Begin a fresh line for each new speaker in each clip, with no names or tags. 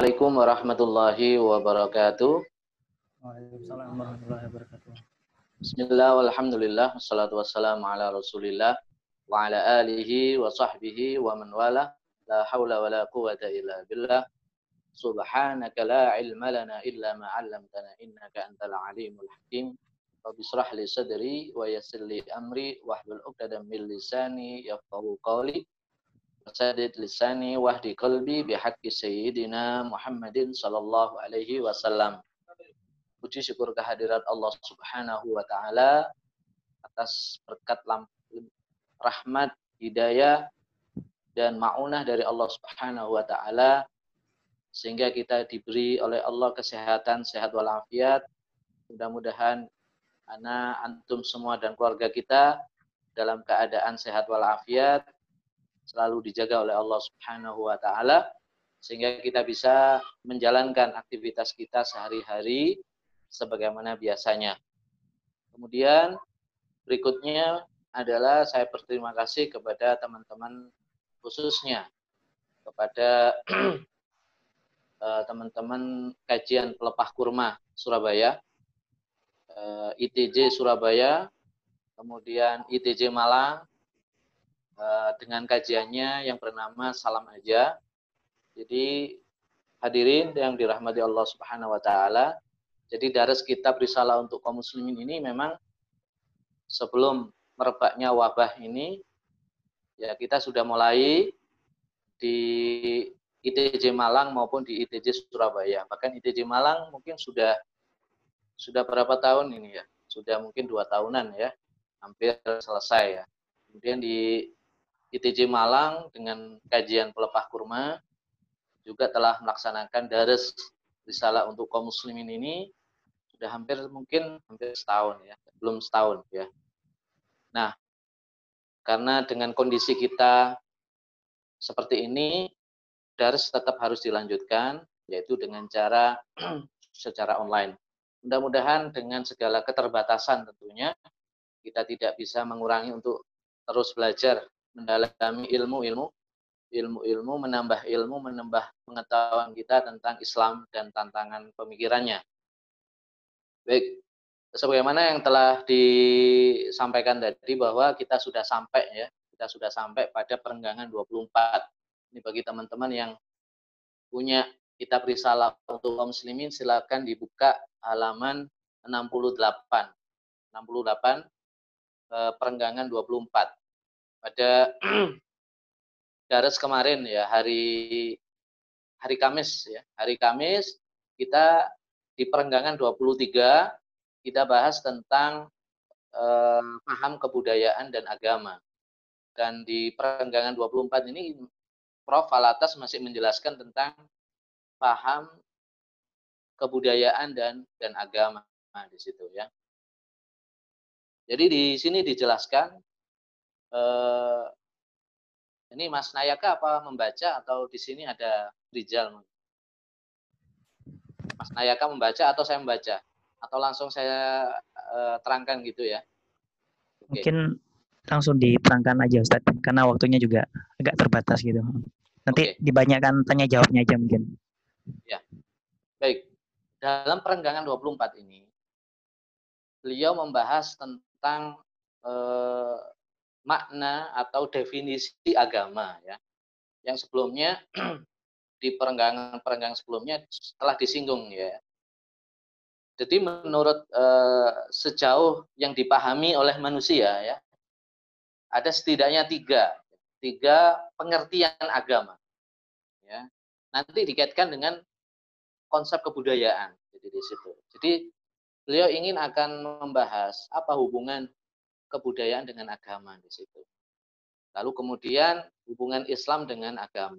Assalamualaikum warahmatullahi wabarakatuh.
Waalaikumsalam warahmatullahi wabarakatuh.
Bismillah walhamdulillah wassalatu wassalamu ala rasulillah wa ala alihi wa sahbihi wa man wala la hawla wa la quwata illa billah subhanaka la ilma lana illa ma 'allamtana innaka antal alimul hakim rabbi israh li sadri wa yassir li amri wahlul 'uqdatam min lisani yafqahu qawli Wasadid lisani wahdi qalbi bihaqqi sayyidina Muhammadin sallallahu alaihi wasallam. Puji syukur kehadirat Allah Subhanahu wa taala atas berkat rahmat, hidayah dan maunah dari Allah Subhanahu wa taala sehingga kita diberi oleh Allah kesehatan, sehat walafiat. Mudah-mudahan anak antum semua dan keluarga kita dalam keadaan sehat walafiat, selalu dijaga oleh Allah Subhanahu wa taala sehingga kita bisa menjalankan aktivitas kita sehari-hari sebagaimana biasanya. Kemudian berikutnya adalah saya berterima kasih kepada teman-teman khususnya kepada eh, teman-teman kajian pelepah kurma Surabaya, eh, ITJ Surabaya, kemudian ITJ Malang, Eh, dengan kajiannya yang bernama Salam Aja. Jadi hadirin yang dirahmati Allah Subhanahu wa taala. Jadi daras kitab risalah untuk kaum muslimin ini memang sebelum merebaknya wabah ini ya kita sudah mulai di ITJ Malang maupun di ITJ Surabaya. Bahkan ITJ Malang mungkin sudah sudah berapa tahun ini ya? Sudah mungkin dua tahunan ya, hampir selesai ya. Kemudian di ITJ Malang dengan kajian pelepah kurma juga telah melaksanakan dares risalah untuk kaum muslimin ini sudah hampir mungkin hampir setahun ya, belum setahun ya. Nah, karena dengan kondisi kita seperti ini, dares tetap harus dilanjutkan, yaitu dengan cara secara online. Mudah-mudahan dengan segala keterbatasan tentunya, kita tidak bisa mengurangi untuk terus belajar mendalami ilmu-ilmu ilmu-ilmu menambah ilmu menambah pengetahuan kita tentang Islam dan tantangan pemikirannya. Baik, sebagaimana yang telah disampaikan tadi bahwa kita sudah sampai ya, kita sudah sampai pada perenggangan 24. Ini bagi teman-teman yang punya kitab risalah untuk kaum muslimin silakan dibuka halaman 68. 68 eh, perenggangan 24 pada Dares kemarin ya hari hari Kamis ya. Hari Kamis kita di perenggangan 23 kita bahas tentang eh, paham kebudayaan dan agama. Dan di perenggangan 24 ini Prof. Alatas masih menjelaskan tentang paham kebudayaan dan dan agama di situ ya. Jadi di sini dijelaskan eh, ini Mas Nayaka apa membaca atau di sini ada Rizal? Mas Nayaka membaca atau saya membaca? Atau langsung saya eh, terangkan gitu ya?
Oke. Mungkin langsung diterangkan aja Ustaz, karena waktunya juga agak terbatas gitu. Nanti Oke. dibanyakan tanya jawabnya aja mungkin.
Ya, baik. Dalam perenggangan 24 ini, beliau membahas tentang eh, makna atau definisi agama ya. Yang sebelumnya di perenggangan-perenggangan sebelumnya telah disinggung ya. Jadi menurut eh, sejauh yang dipahami oleh manusia ya, ada setidaknya tiga, tiga pengertian agama. Ya, nanti dikaitkan dengan konsep kebudayaan. Jadi di situ. Jadi beliau ingin akan membahas apa hubungan kebudayaan dengan agama di situ. Lalu kemudian hubungan Islam dengan agama.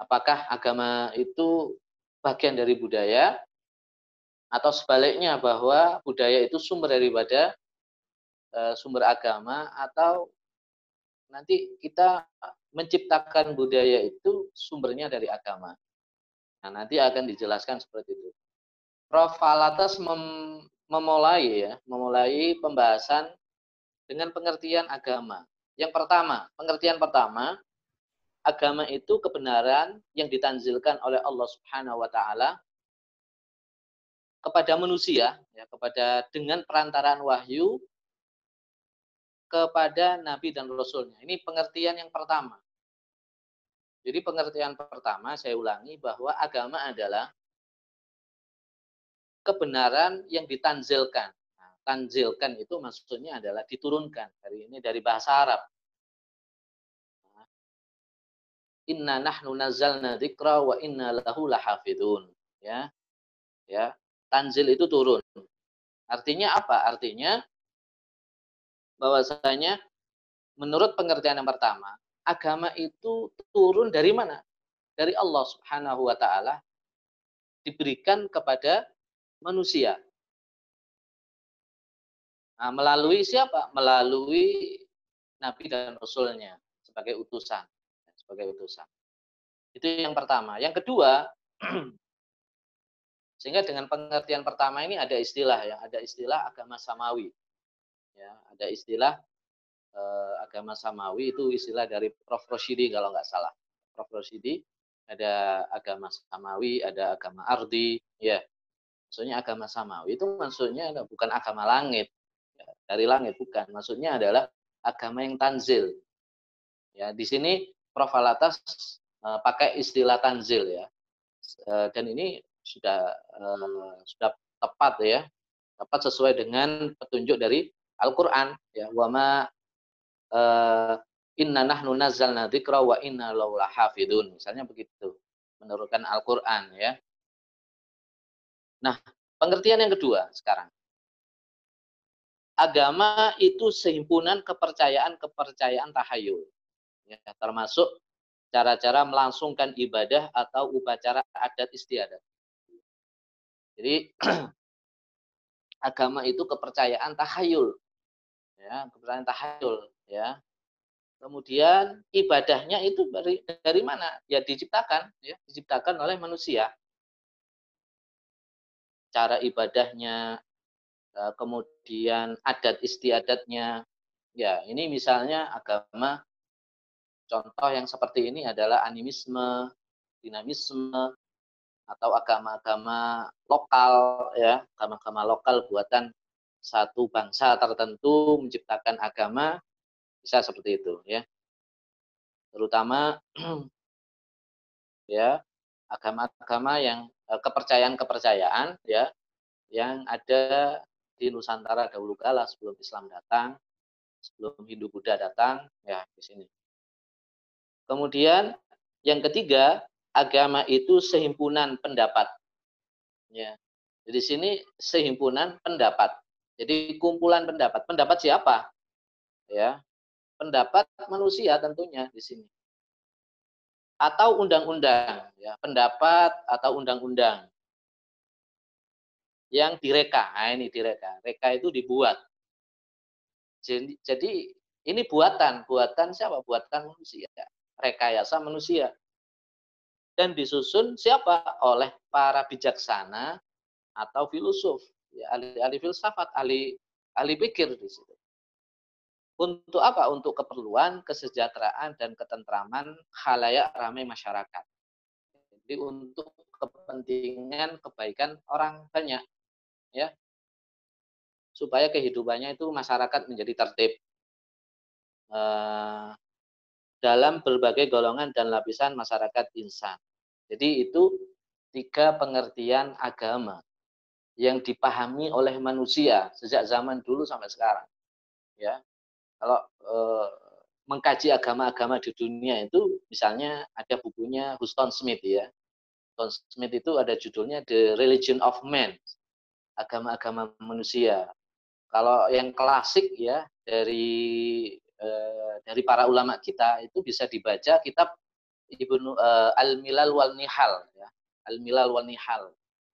Apakah agama itu bagian dari budaya atau sebaliknya bahwa budaya itu sumber daripada e, sumber agama atau nanti kita menciptakan budaya itu sumbernya dari agama. Nah, nanti akan dijelaskan seperti itu. Prof. Alatas mem memulai ya, memulai pembahasan dengan pengertian agama. Yang pertama, pengertian pertama, agama itu kebenaran yang ditanzilkan oleh Allah Subhanahu wa taala kepada manusia ya kepada dengan perantaraan wahyu kepada nabi dan rasulnya. Ini pengertian yang pertama. Jadi pengertian pertama saya ulangi bahwa agama adalah kebenaran yang ditanzilkan. Tanzilkan itu maksudnya adalah diturunkan. Dari ini dari bahasa Arab. Inna nahnu nazzalna dzikra wa inna lahu lahafidun. Ya. Ya. Tanzil itu turun. Artinya apa? Artinya bahwasanya menurut pengertian yang pertama, agama itu turun dari mana? Dari Allah Subhanahu wa taala diberikan kepada manusia. Nah, melalui siapa? Melalui nabi dan rasulnya sebagai utusan, sebagai utusan. Itu yang pertama. Yang kedua, sehingga dengan pengertian pertama ini ada istilah ya, ada istilah agama samawi. Ya, ada istilah eh, agama samawi itu istilah dari Prof. Roshidi kalau nggak salah. Prof. Roshidi ada agama samawi, ada agama ardi, ya. Maksudnya agama samawi itu maksudnya bukan agama langit. Dari langit bukan. Maksudnya adalah agama yang tanzil. Ya, di sini Prof. Alatas uh, pakai istilah tanzil ya. Uh, dan ini sudah uh, sudah tepat ya. Tepat sesuai dengan petunjuk dari Al-Qur'an ya. Wa ma uh, inna nahnu nazzalna dzikra wa inna lahu lahafidun. Misalnya begitu. Menurutkan Al-Qur'an ya. Nah, pengertian yang kedua sekarang. Agama itu sehimpunan kepercayaan-kepercayaan tahayul. Ya, termasuk cara-cara melangsungkan ibadah atau upacara adat istiadat. Jadi agama itu kepercayaan tahayul. Ya, kepercayaan tahayul, ya. Kemudian ibadahnya itu dari, dari mana? Ya diciptakan, ya, diciptakan oleh manusia cara ibadahnya, kemudian adat istiadatnya. Ya, ini misalnya agama contoh yang seperti ini adalah animisme, dinamisme atau agama-agama lokal ya, agama-agama lokal buatan satu bangsa tertentu menciptakan agama bisa seperti itu ya. Terutama ya agama-agama yang Eh, kepercayaan-kepercayaan ya yang ada di Nusantara dahulu kala sebelum Islam datang, sebelum Hindu Buddha datang, ya di sini. Kemudian yang ketiga, agama itu sehimpunan pendapat. Ya. Jadi sini sehimpunan pendapat. Jadi kumpulan pendapat. Pendapat siapa? Ya. Pendapat manusia tentunya di sini atau undang-undang, ya, pendapat atau undang-undang yang direka. Nah, ini direka. Reka itu dibuat. Jadi, jadi ini buatan, buatan siapa? Buatan manusia. Rekayasa manusia. Dan disusun siapa? Oleh para bijaksana atau filosof, ya, ahli, ahli filsafat, ahli ahli pikir di situ. Untuk apa? Untuk keperluan kesejahteraan dan ketentraman halayak ramai masyarakat. Jadi untuk kepentingan kebaikan orang banyak, ya, supaya kehidupannya itu masyarakat menjadi tertib eh, dalam berbagai golongan dan lapisan masyarakat insan. Jadi itu tiga pengertian agama yang dipahami oleh manusia sejak zaman dulu sampai sekarang. Ya, kalau eh, mengkaji agama-agama di dunia itu misalnya ada bukunya Huston Smith ya. Huston Smith itu ada judulnya The Religion of Man, agama-agama manusia. Kalau yang klasik ya dari eh, dari para ulama kita itu bisa dibaca kitab Ibnu eh, Al-Milal wal Nihal ya. Al-Milal wal Nihal.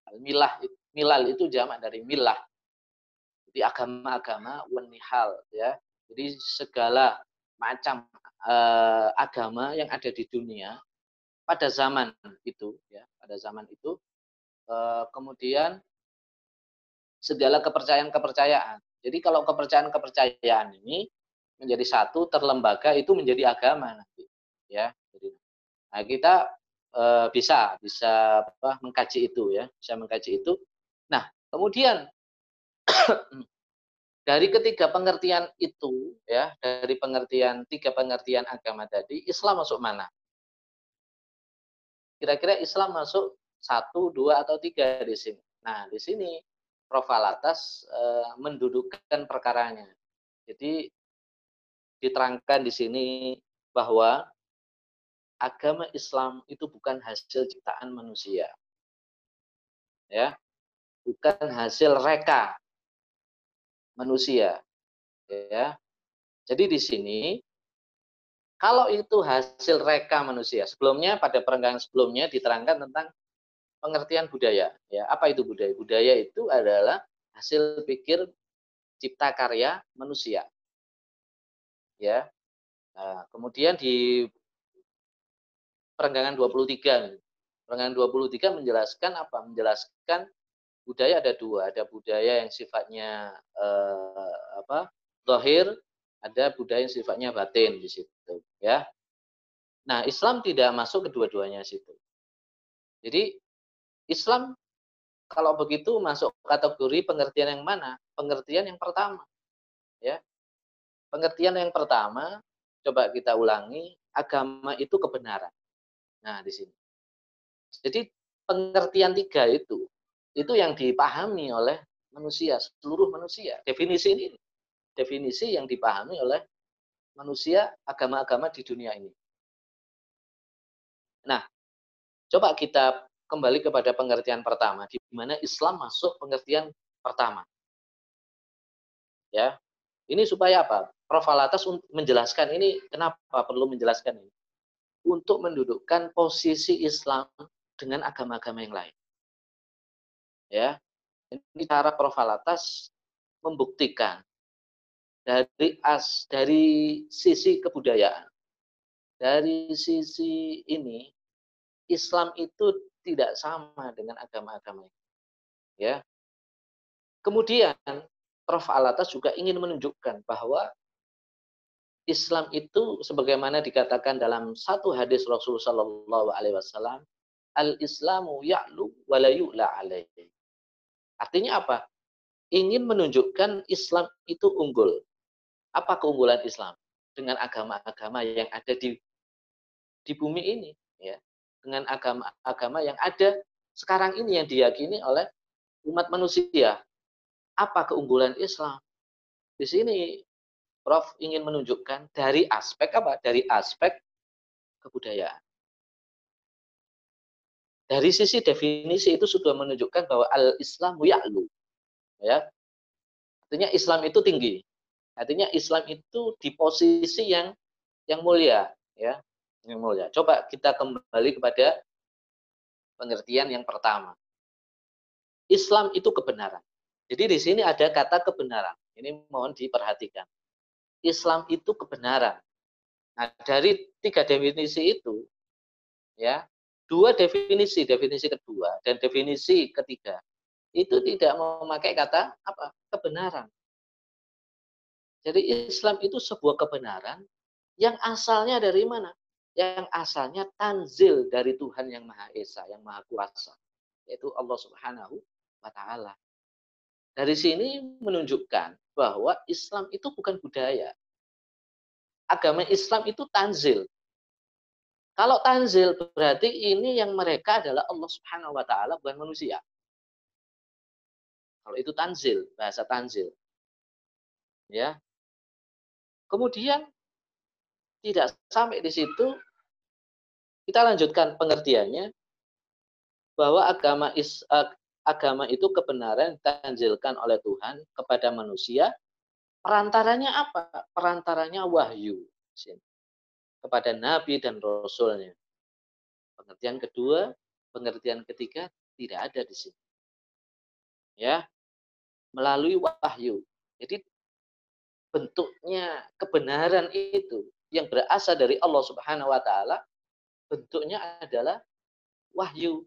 Al-Milah milal itu jamak dari milah. Jadi agama-agama wan nihal ya jadi segala macam uh, agama yang ada di dunia pada zaman itu, ya, pada zaman itu, kemudian segala kepercayaan-kepercayaan. Jadi kalau kepercayaan-kepercayaan ini menjadi satu terlembaga itu menjadi agama nanti. ya. Jadi, nah kita e, bisa bisa apa mengkaji itu ya, bisa mengkaji itu. Nah, kemudian dari ketiga pengertian itu ya, dari pengertian tiga pengertian agama tadi, Islam masuk mana? Kira-kira Islam masuk satu, dua atau tiga di sini. Nah, di sini Prof. Alatas e, mendudukkan perkaranya. Jadi diterangkan di sini bahwa agama Islam itu bukan hasil ciptaan manusia. Ya. Bukan hasil reka manusia. Ya. Jadi di sini kalau itu hasil reka manusia, sebelumnya pada perenggangan sebelumnya diterangkan tentang pengertian budaya. Ya, apa itu budaya? Budaya itu adalah hasil pikir cipta karya manusia. Ya. Nah, kemudian di perenggangan 23 perenggangan 23 menjelaskan apa? Menjelaskan budaya ada dua, ada budaya yang sifatnya eh, apa? zahir, ada budaya yang sifatnya batin di situ, ya. Nah, Islam tidak masuk kedua-duanya situ. Jadi Islam kalau begitu masuk kategori pengertian yang mana? Pengertian yang pertama. Ya. Pengertian yang pertama coba kita ulangi, agama itu kebenaran. Nah, di sini. Jadi pengertian tiga itu itu yang dipahami oleh manusia, seluruh manusia. Definisi ini definisi yang dipahami oleh manusia agama-agama di dunia ini. Nah, coba kita kembali kepada pengertian pertama, di mana Islam masuk pengertian pertama. Ya, ini supaya apa? Prof. Alatas menjelaskan ini, kenapa perlu menjelaskan ini? Untuk mendudukkan posisi Islam dengan agama-agama yang lain. Ya, ini cara Prof. Alatas membuktikan dari as dari sisi kebudayaan, dari sisi ini Islam itu tidak sama dengan agama-agama. Ya. Kemudian Prof. Alatas juga ingin menunjukkan bahwa Islam itu sebagaimana dikatakan dalam satu hadis Rasulullah Shallallahu Alaihi Wasallam, al Islamu ya'lu wa la yu'la alaihi. Artinya apa? Ingin menunjukkan Islam itu unggul. Apa keunggulan Islam dengan agama-agama yang ada di di bumi ini? Dengan agama-agama yang ada sekarang ini yang diyakini oleh umat manusia. Apa keunggulan Islam? Di sini Prof ingin menunjukkan dari aspek apa? Dari aspek kebudayaan. Dari sisi definisi itu sudah menunjukkan bahwa al-Islamu ya'lu. Ya. Artinya Islam itu tinggi. Artinya Islam itu di posisi yang yang mulia, ya yang mulia. Coba kita kembali kepada pengertian yang pertama. Islam itu kebenaran. Jadi di sini ada kata kebenaran. Ini mohon diperhatikan. Islam itu kebenaran. Nah, dari tiga definisi itu, ya, dua definisi, definisi kedua dan definisi ketiga, itu tidak memakai kata apa? kebenaran. Jadi Islam itu sebuah kebenaran yang asalnya dari mana? Yang asalnya tanzil dari Tuhan yang Maha Esa, yang Maha Kuasa, yaitu Allah Subhanahu wa taala. Dari sini menunjukkan bahwa Islam itu bukan budaya. Agama Islam itu tanzil. Kalau tanzil berarti ini yang mereka adalah Allah Subhanahu wa taala bukan manusia. Kalau itu tanzil, bahasa tanzil. Ya. Kemudian tidak sampai di situ kita lanjutkan pengertiannya bahwa agama is, agama itu kebenaran ditanzilkan oleh Tuhan kepada manusia. Perantaranya apa? Perantaranya wahyu kepada nabi dan rasulnya. Pengertian kedua, pengertian ketiga tidak ada di sini. Ya. Melalui wahyu. Jadi bentuknya kebenaran itu yang berasal dari Allah Subhanahu wa taala bentuknya adalah wahyu.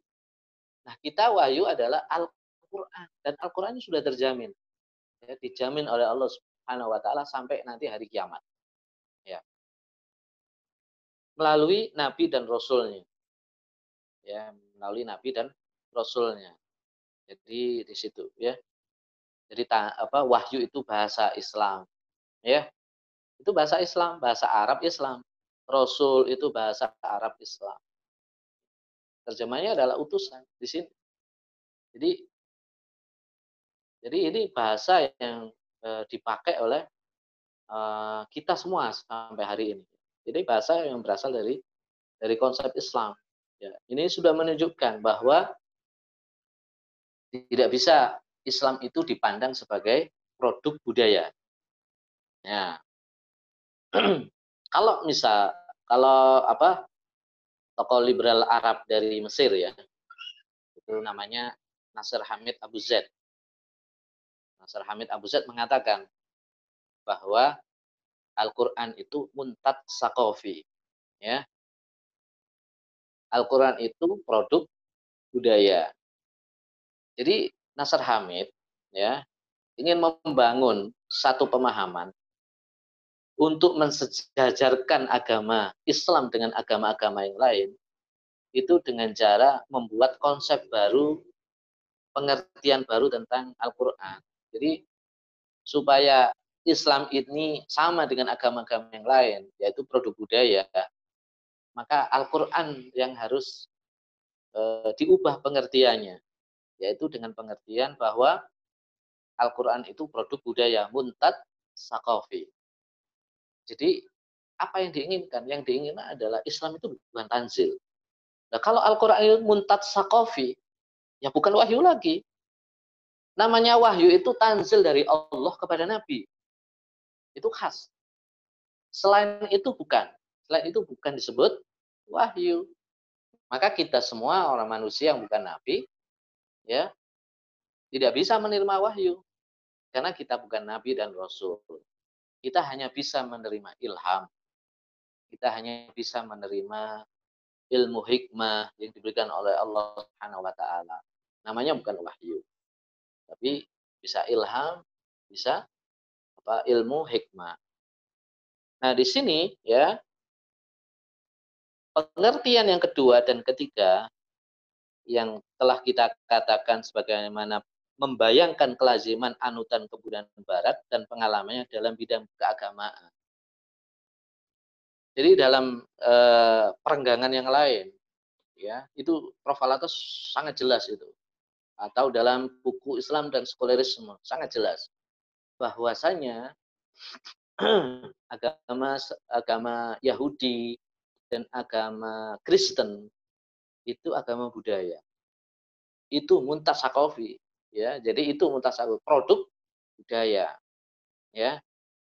Nah, kita wahyu adalah Al-Qur'an dan Al-Qur'an sudah terjamin. Ya, dijamin oleh Allah Subhanahu wa taala sampai nanti hari kiamat. Ya. melalui nabi dan rasulnya. Ya, melalui nabi dan rasulnya. Jadi di situ ya. Jadi apa wahyu itu bahasa Islam. Ya. Itu bahasa Islam, bahasa Arab Islam. Rasul itu bahasa Arab Islam. Terjemahnya adalah utusan di sini. Jadi jadi ini bahasa yang e, dipakai oleh e, kita semua sampai hari ini. Jadi bahasa yang berasal dari dari konsep Islam. Ya, ini sudah menunjukkan bahwa tidak bisa Islam itu dipandang sebagai produk budaya. Ya. kalau misal kalau apa tokoh liberal Arab dari Mesir ya itu namanya Nasir Hamid Abu Zaid. Nasir Hamid Abu Zaid mengatakan bahwa Al-Quran itu muntat sakofi. Ya. Al-Quran itu produk budaya. Jadi Nasir Hamid ya ingin membangun satu pemahaman untuk mensejajarkan agama Islam dengan agama-agama yang lain itu dengan cara membuat konsep baru, pengertian baru tentang Al-Quran. Jadi supaya Islam ini sama dengan agama-agama yang lain, yaitu produk budaya, maka Al-Quran yang harus e, diubah pengertiannya yaitu dengan pengertian bahwa Al-Quran itu produk budaya muntad sakofi. Jadi apa yang diinginkan? Yang diinginkan adalah Islam itu bukan tanzil. Nah, kalau Al-Quran itu muntad sakofi, ya bukan wahyu lagi. Namanya wahyu itu tanzil dari Allah kepada Nabi. Itu khas. Selain itu bukan. Selain itu bukan disebut wahyu. Maka kita semua orang manusia yang bukan Nabi, ya tidak bisa menerima wahyu karena kita bukan nabi dan rasul. Kita hanya bisa menerima ilham. Kita hanya bisa menerima ilmu hikmah yang diberikan oleh Allah Subhanahu wa taala. Namanya bukan wahyu. Tapi bisa ilham, bisa apa ilmu hikmah. Nah, di sini ya pengertian yang kedua dan ketiga yang telah kita katakan sebagaimana membayangkan kelaziman anutan kebudayaan barat dan pengalamannya dalam bidang keagamaan. Jadi dalam e, perenggangan yang lain, ya itu Prof. Alatos sangat jelas itu. Atau dalam buku Islam dan Sekularisme sangat jelas bahwasanya agama agama Yahudi dan agama Kristen itu agama budaya. Itu muntasakofi, ya. Jadi itu muntasakofi, produk budaya. Ya.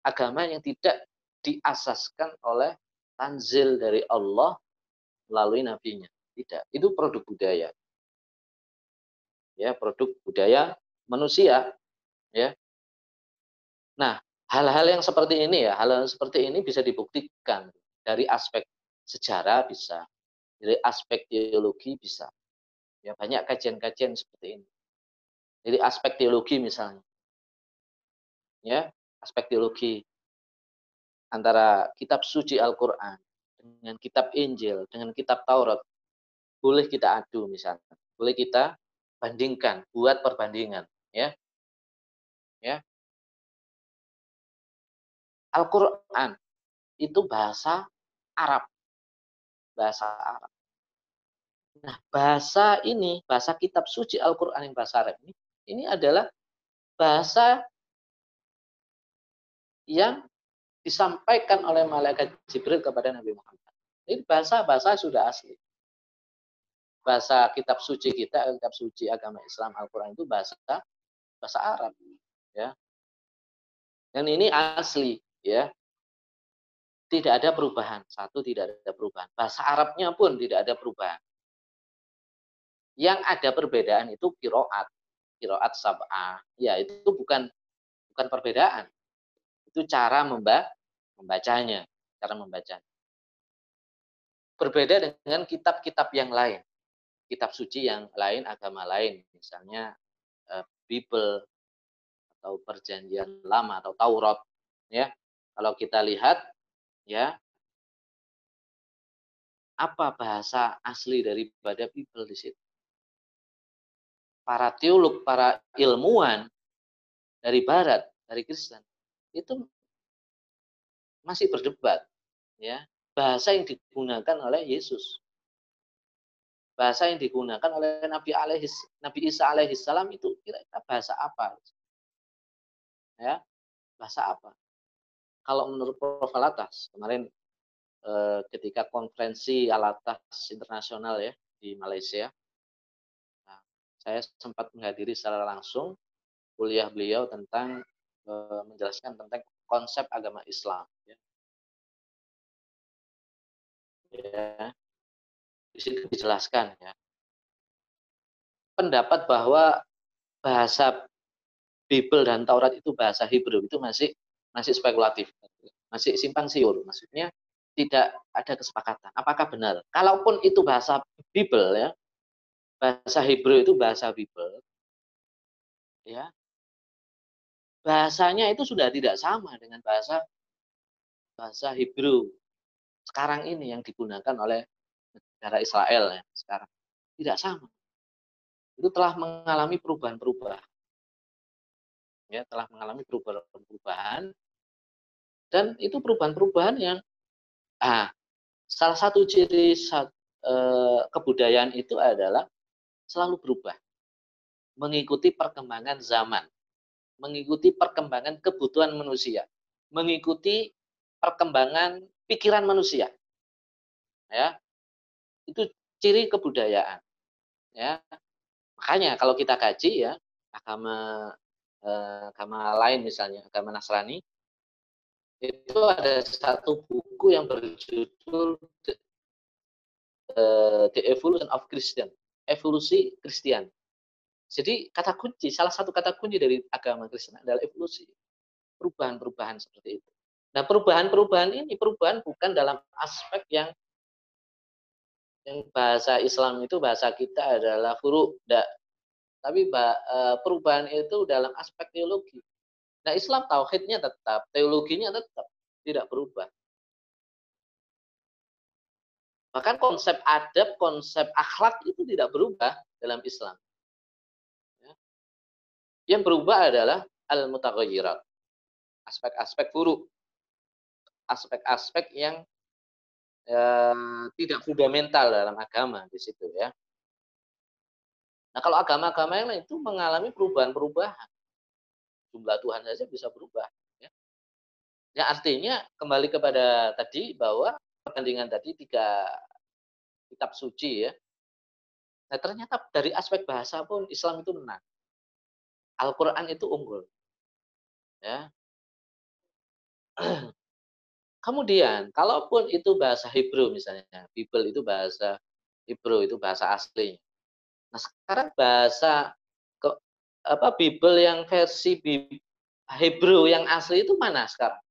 Agama yang tidak diasaskan oleh tanzil dari Allah melalui nabinya. Tidak, itu produk budaya. Ya, produk budaya manusia, ya. Nah, hal-hal yang seperti ini ya, hal-hal seperti ini bisa dibuktikan dari aspek sejarah bisa, dari aspek teologi bisa. Ya, banyak kajian-kajian seperti ini. Jadi aspek teologi misalnya. Ya, aspek teologi antara kitab suci Al-Qur'an dengan kitab Injil, dengan kitab Taurat boleh kita adu misalnya. Boleh kita bandingkan, buat perbandingan, ya. Ya. Al-Qur'an itu bahasa Arab. Bahasa Arab. Nah, bahasa ini, bahasa kitab suci Al-Quran yang bahasa Arab ini, ini adalah bahasa yang disampaikan oleh malaikat Jibril kepada Nabi Muhammad. Ini bahasa-bahasa sudah asli. Bahasa kitab suci kita, kitab suci agama Islam Al-Quran itu bahasa bahasa Arab, ya. Dan ini asli, ya. Tidak ada perubahan. Satu tidak ada perubahan. Bahasa Arabnya pun tidak ada perubahan. Yang ada perbedaan itu kiroat, kiroat sab'ah. Ya itu bukan bukan perbedaan. Itu cara memba membacanya, cara membacanya. Berbeda dengan kitab-kitab yang lain. Kitab suci yang lain, agama lain. Misalnya eh, Bible atau perjanjian lama atau Taurat. Ya, Kalau kita lihat, ya apa bahasa asli daripada people di situ. Para teolog, para ilmuwan dari barat, dari Kristen, itu masih berdebat ya. Bahasa yang digunakan oleh Yesus. Bahasa yang digunakan oleh Nabi alaihis Nabi Isa alaihissalam itu kira-kira bahasa apa? Ya bahasa apa? Kalau menurut Prof. Alatas kemarin eh, ketika konferensi Alatas internasional ya di Malaysia saya sempat menghadiri secara langsung kuliah beliau tentang eh, menjelaskan tentang konsep agama Islam. Ya. ya. Di situ dijelaskan ya. Pendapat bahwa bahasa Bible dan Taurat itu bahasa Hebrew itu masih masih spekulatif, masih simpang siur. Maksudnya tidak ada kesepakatan. Apakah benar? Kalaupun itu bahasa Bible ya, bahasa Hebrew itu bahasa Bible, ya. Bahasanya itu sudah tidak sama dengan bahasa bahasa Hebrew. Sekarang ini yang digunakan oleh negara Israel ya sekarang. Tidak sama. Itu telah mengalami perubahan-perubahan. Ya telah mengalami perubahan-perubahan. Dan itu perubahan-perubahan yang ah salah satu ciri eh, kebudayaan itu adalah selalu berubah mengikuti perkembangan zaman mengikuti perkembangan kebutuhan manusia, mengikuti perkembangan pikiran manusia. Ya. Itu ciri kebudayaan. Ya. Makanya kalau kita kaji ya agama eh, agama lain misalnya agama Nasrani itu ada satu buku yang berjudul The, The Evolution of Christian, evolusi Kristen. Jadi kata kunci, salah satu kata kunci dari agama Kristen adalah evolusi. Perubahan-perubahan seperti itu. Nah perubahan-perubahan ini, perubahan bukan dalam aspek yang yang bahasa Islam itu bahasa kita adalah furu, enggak. Tapi e, perubahan itu dalam aspek teologi. Nah Islam tauhidnya tetap, teologinya tetap tidak berubah. Bahkan konsep adab, konsep akhlak itu tidak berubah dalam Islam. Yang berubah adalah al-mutaghayyirat. Aspek-aspek buruk. Aspek-aspek yang eh, tidak fundamental dalam agama di situ ya. Nah, kalau agama-agama yang lain itu mengalami perubahan-perubahan. Jumlah Tuhan saja bisa berubah. Ya. ya artinya kembali kepada tadi bahwa perbandingan tadi tiga kitab suci ya. Nah, ternyata dari aspek bahasa pun Islam itu menang. Al-Quran itu unggul. Ya. Kemudian, kalaupun itu bahasa Hebrew misalnya, Bible itu bahasa Hebrew itu bahasa asli. Nah, sekarang bahasa ke, apa Bible yang versi Hebrew yang asli itu mana sekarang?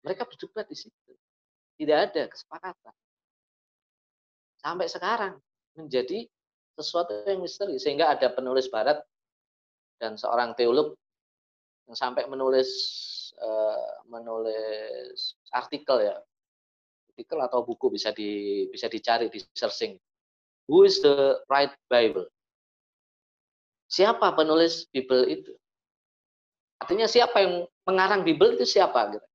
Mereka berdebat di situ. Tidak ada kesepakatan. Sampai sekarang menjadi sesuatu yang misteri sehingga ada penulis barat dan seorang teolog yang sampai menulis uh, menulis artikel ya. Artikel atau buku bisa di bisa dicari di searching. Who is the right Bible? Siapa penulis Bible itu? Artinya siapa yang mengarang Bible itu siapa gitu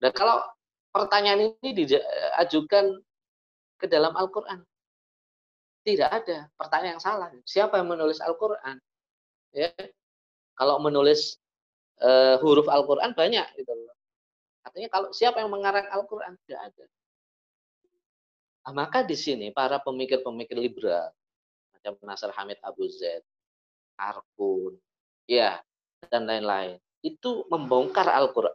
dan kalau pertanyaan ini diajukan ke dalam Al-Quran tidak ada. Pertanyaan yang salah. Siapa yang menulis Al-Quran? Ya. Kalau menulis uh, huruf Al-Quran banyak. Gitu. Artinya kalau siapa yang mengarang Al-Quran? Tidak ada. Nah, maka di sini para pemikir-pemikir liberal macam Nasr Hamid Abu Zaid, Arkun, ya dan lain-lain itu membongkar Al-Quran.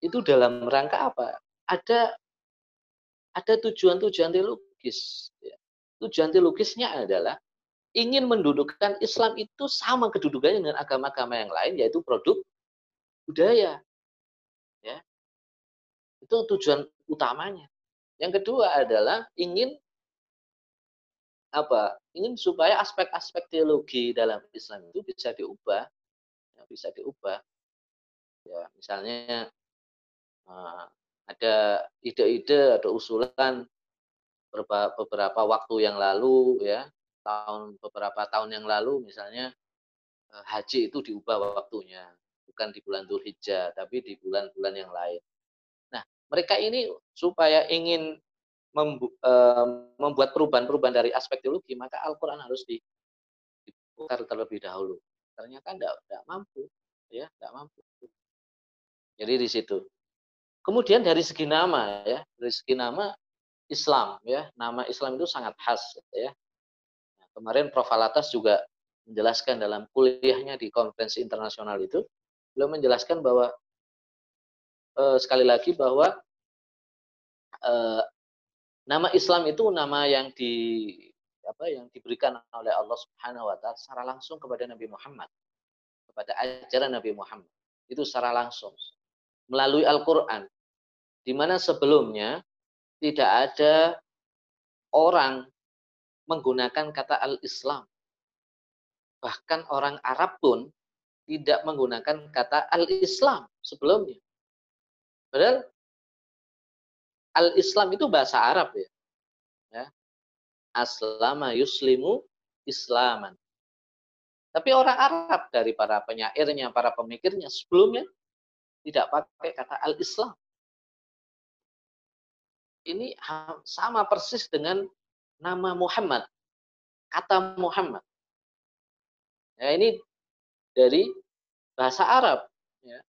Itu dalam rangka apa? Ada ada tujuan-tujuan teologis. Ya tujuan teologisnya adalah ingin mendudukkan Islam itu sama kedudukannya dengan agama-agama yang lain yaitu produk budaya. Ya. Itu tujuan utamanya. Yang kedua adalah ingin apa? Ingin supaya aspek-aspek teologi dalam Islam itu bisa diubah, ya, bisa diubah. Ya, misalnya uh, ada ide-ide, ada usulan beberapa, waktu yang lalu ya, tahun beberapa tahun yang lalu misalnya eh, haji itu diubah waktunya, bukan di bulan Dzulhijjah, tapi di bulan-bulan yang lain. Nah, mereka ini supaya ingin membu eh, membuat perubahan-perubahan dari aspek teologi, maka Al-Qur'an harus diputar terlebih dahulu. Ternyata tidak tidak mampu, ya, tidak mampu. Jadi di situ. Kemudian dari segi nama ya, dari segi nama Islam ya, nama Islam itu sangat khas ya. Nah, kemarin Prof Alatas juga menjelaskan dalam kuliahnya di konferensi internasional itu, beliau menjelaskan bahwa eh, sekali lagi bahwa eh, nama Islam itu nama yang di apa yang diberikan oleh Allah Subhanahu wa taala secara langsung kepada Nabi Muhammad kepada ajaran Nabi Muhammad itu secara langsung melalui Al-Quran. Di mana sebelumnya tidak ada orang menggunakan kata al-Islam. Bahkan orang Arab pun tidak menggunakan kata al-Islam sebelumnya. Padahal al-Islam itu bahasa Arab ya. ya. Aslama yuslimu islaman. Tapi orang Arab dari para penyairnya, para pemikirnya sebelumnya tidak pakai kata al-Islam. Ini sama persis dengan nama Muhammad. Kata Muhammad. Ya, ini dari bahasa Arab. Ya.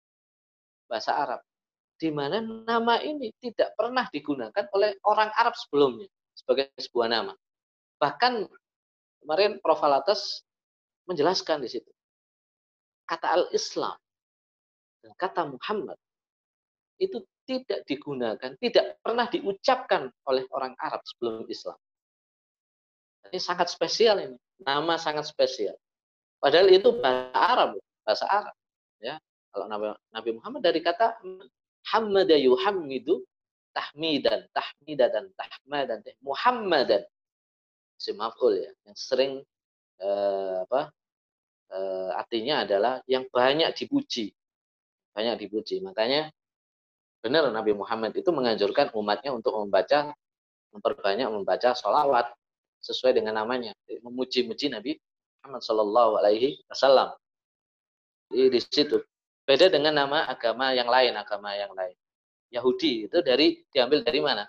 Bahasa Arab. Di mana nama ini tidak pernah digunakan oleh orang Arab sebelumnya. Sebagai sebuah nama. Bahkan kemarin Prof. Alatas menjelaskan di situ. Kata al-Islam dan kata Muhammad itu tidak digunakan, tidak pernah diucapkan oleh orang Arab sebelum Islam. Ini sangat spesial ini, nama sangat spesial. Padahal itu bahasa Arab, bahasa Arab. Ya, kalau Nabi, Muhammad dari kata Hamada yuhammidu tahmidan, tahmidan, tahmadan, Muhammadan. Si maf'ul ya, yang sering eh, apa? Eh, artinya adalah yang banyak dipuji banyak dipuji. Makanya benar Nabi Muhammad itu menganjurkan umatnya untuk membaca, memperbanyak membaca sholawat sesuai dengan namanya, memuji-muji Nabi Muhammad Shallallahu Alaihi Wasallam. Di, di situ beda dengan nama agama yang lain, agama yang lain. Yahudi itu dari diambil dari mana?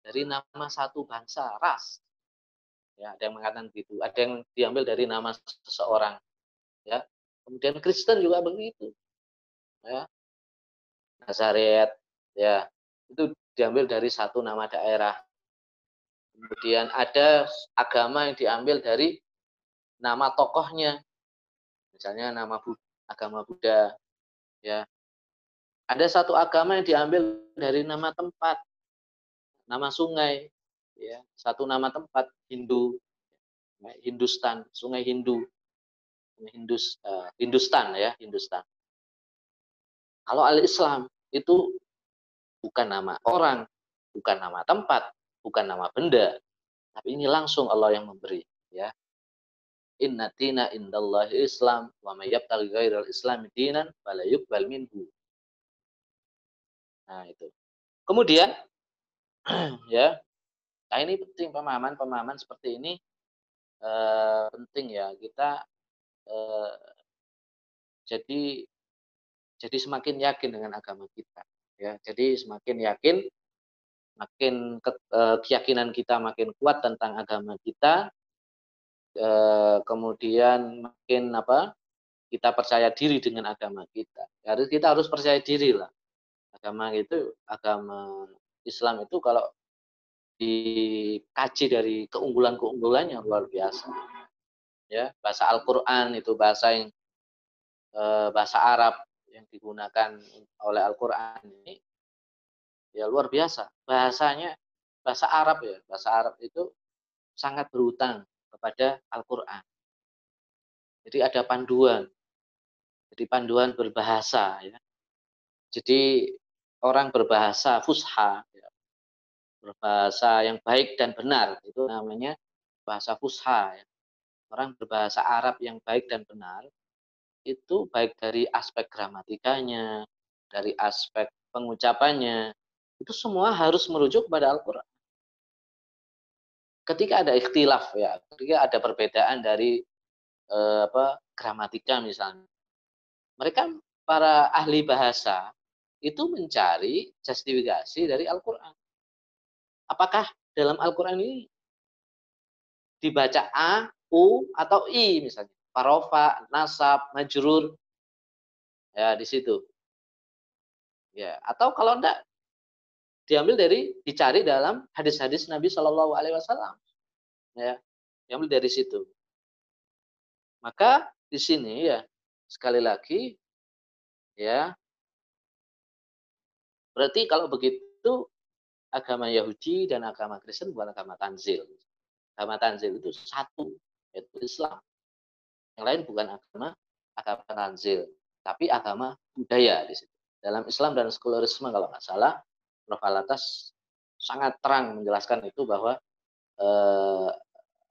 Dari nama satu bangsa, ras. Ya, ada yang mengatakan begitu. Ada yang diambil dari nama seseorang. Ya. Kemudian Kristen juga begitu ya Nazaret ya. Itu diambil dari satu nama daerah. Kemudian ada agama yang diambil dari nama tokohnya. Misalnya nama Bud agama Buddha ya. Ada satu agama yang diambil dari nama tempat nama sungai ya. Satu nama tempat Hindu Hindustan sungai Hindu. Hindus uh, Hindustan ya Hindustan. Kalau al-Islam itu bukan nama orang, bukan nama tempat, bukan nama benda, tapi ini langsung Allah yang memberi, ya. Inna tina indallahi Islam wa may yabtaghi ghairal Islam dinan fala yuqbal minhu. Nah, itu. Kemudian ya. Nah, ini penting pemahaman-pemahaman seperti ini eh, penting ya kita eh, jadi jadi semakin yakin dengan agama kita ya. Jadi semakin yakin makin ke, eh, keyakinan kita makin kuat tentang agama kita eh, kemudian makin apa kita percaya diri dengan agama kita. Harus kita harus percaya diri lah. Agama itu agama Islam itu kalau dikaji dari keunggulan-keunggulannya luar biasa ya. Bahasa Al-Qur'an itu bahasa yang eh, bahasa Arab yang digunakan oleh Al-Quran ini ya luar biasa. Bahasanya bahasa Arab ya, bahasa Arab itu sangat berhutang kepada Al-Quran. Jadi ada panduan, jadi panduan berbahasa ya. Jadi orang berbahasa fusha, ya. berbahasa yang baik dan benar itu namanya bahasa fusha. Ya. Orang berbahasa Arab yang baik dan benar itu baik dari aspek gramatikanya, dari aspek pengucapannya, itu semua harus merujuk kepada Al-Quran. Ketika ada ikhtilaf ya, ketika ada perbedaan dari eh, apa gramatika misalnya, mereka para ahli bahasa itu mencari justifikasi dari Al-Quran. Apakah dalam Al-Quran ini dibaca A, U, atau I misalnya. Parofa, nasab, majrur. Ya, di situ. Ya, atau kalau enggak diambil dari dicari dalam hadis-hadis Nabi Shallallahu alaihi wasallam. Ya, diambil dari situ. Maka di sini ya sekali lagi ya berarti kalau begitu agama Yahudi dan agama Kristen bukan agama tanzil. Agama tanzil itu satu, yaitu Islam. Yang lain bukan agama agama tanzil, tapi agama budaya di situ. Dalam Islam dan sekularisme kalau nggak salah, Prof. Sangat terang menjelaskan itu bahwa eh,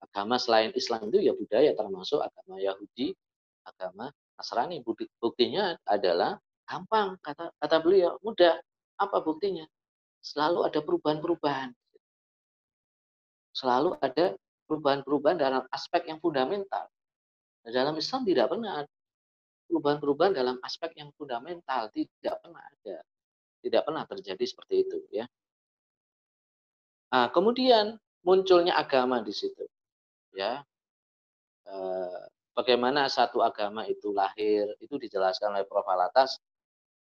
agama selain Islam itu ya budaya termasuk agama Yahudi, agama Nasrani. Buktinya adalah gampang kata kata beliau, mudah. Apa buktinya? Selalu ada perubahan-perubahan selalu ada perubahan-perubahan dalam aspek yang fundamental. Nah, dalam Islam tidak pernah ada perubahan-perubahan dalam aspek yang fundamental, tidak pernah ada. Tidak pernah terjadi seperti itu ya. Nah, kemudian munculnya agama di situ. Ya. Eh, bagaimana satu agama itu lahir, itu dijelaskan oleh Prof. Alatas,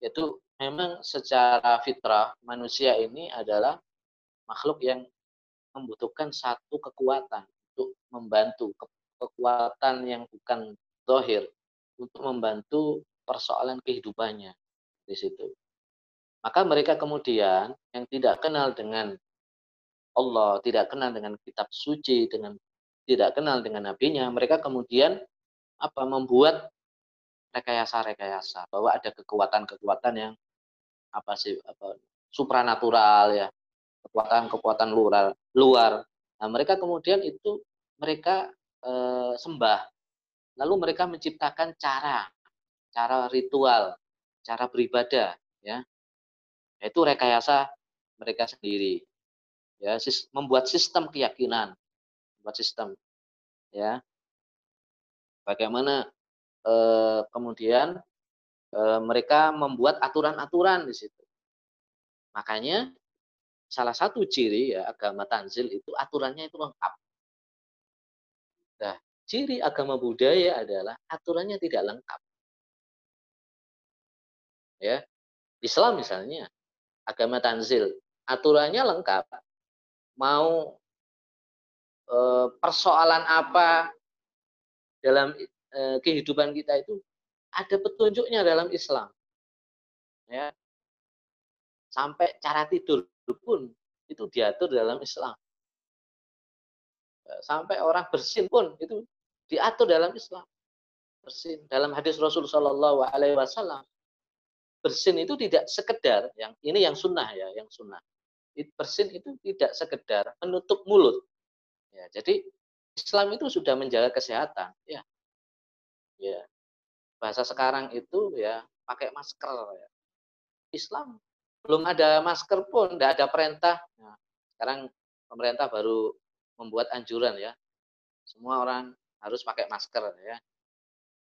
yaitu memang secara fitrah manusia ini adalah makhluk yang membutuhkan satu kekuatan untuk membantu kekuatan yang bukan dohir untuk membantu persoalan kehidupannya di situ. Maka mereka kemudian yang tidak kenal dengan Allah, tidak kenal dengan kitab suci, dengan tidak kenal dengan nabinya, mereka kemudian apa membuat rekayasa-rekayasa bahwa ada kekuatan-kekuatan yang apa sih apa supranatural ya kekuatan-kekuatan luar luar. Nah, mereka kemudian itu mereka e, sembah. Lalu mereka menciptakan cara, cara ritual, cara beribadah, ya. Yaitu rekayasa mereka sendiri. Ya, membuat sistem keyakinan, membuat sistem, ya. Bagaimana e, kemudian e, mereka membuat aturan-aturan di situ. Makanya salah satu ciri ya agama tanzil itu aturannya itu lengkap. Nah, ciri agama budaya adalah aturannya tidak lengkap. Ya. Islam misalnya, agama tanzil, aturannya lengkap. Mau e, persoalan apa dalam e, kehidupan kita itu ada petunjuknya dalam Islam. Ya. Sampai cara tidur pun itu diatur dalam Islam. Sampai orang bersin pun itu diatur dalam Islam. Bersin dalam hadis Rasul Wasallam bersin itu tidak sekedar yang ini yang sunnah ya, yang sunnah. Bersin itu tidak sekedar menutup mulut. Ya, jadi Islam itu sudah menjaga kesehatan. Ya, ya bahasa sekarang itu ya pakai masker. Ya. Islam belum ada masker pun, tidak ada perintah. Nah, sekarang pemerintah baru membuat anjuran ya, semua orang harus pakai masker ya.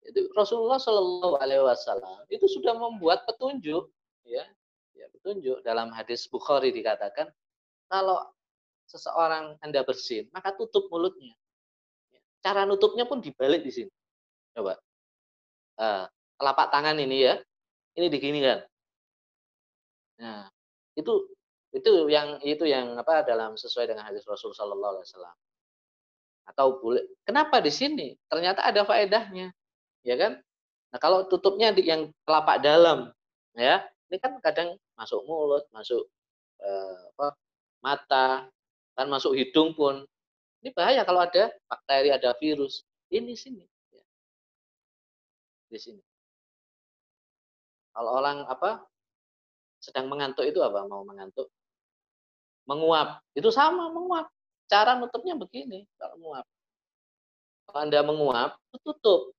Itu Rasulullah Shallallahu Alaihi Wasallam itu sudah membuat petunjuk ya, ya petunjuk dalam hadis Bukhari dikatakan kalau seseorang anda bersin maka tutup mulutnya. Cara nutupnya pun dibalik di sini. Coba. Uh, telapak tangan ini ya, ini diginikan. Nah, itu itu yang itu yang apa dalam sesuai dengan hadis Rasul Shallallahu Alaihi Wasallam. Atau boleh, kenapa di sini? Ternyata ada faedahnya, ya kan? Nah kalau tutupnya di yang telapak dalam, ya ini kan kadang masuk mulut, masuk eh, apa, mata, kan masuk hidung pun. Ini bahaya kalau ada bakteri, ada virus. Ini sini, ya. di sini. Kalau orang apa sedang mengantuk itu apa? Mau mengantuk? Menguap. Itu sama, menguap. Cara nutupnya begini, kalau menguap. Kalau Anda menguap, tutup.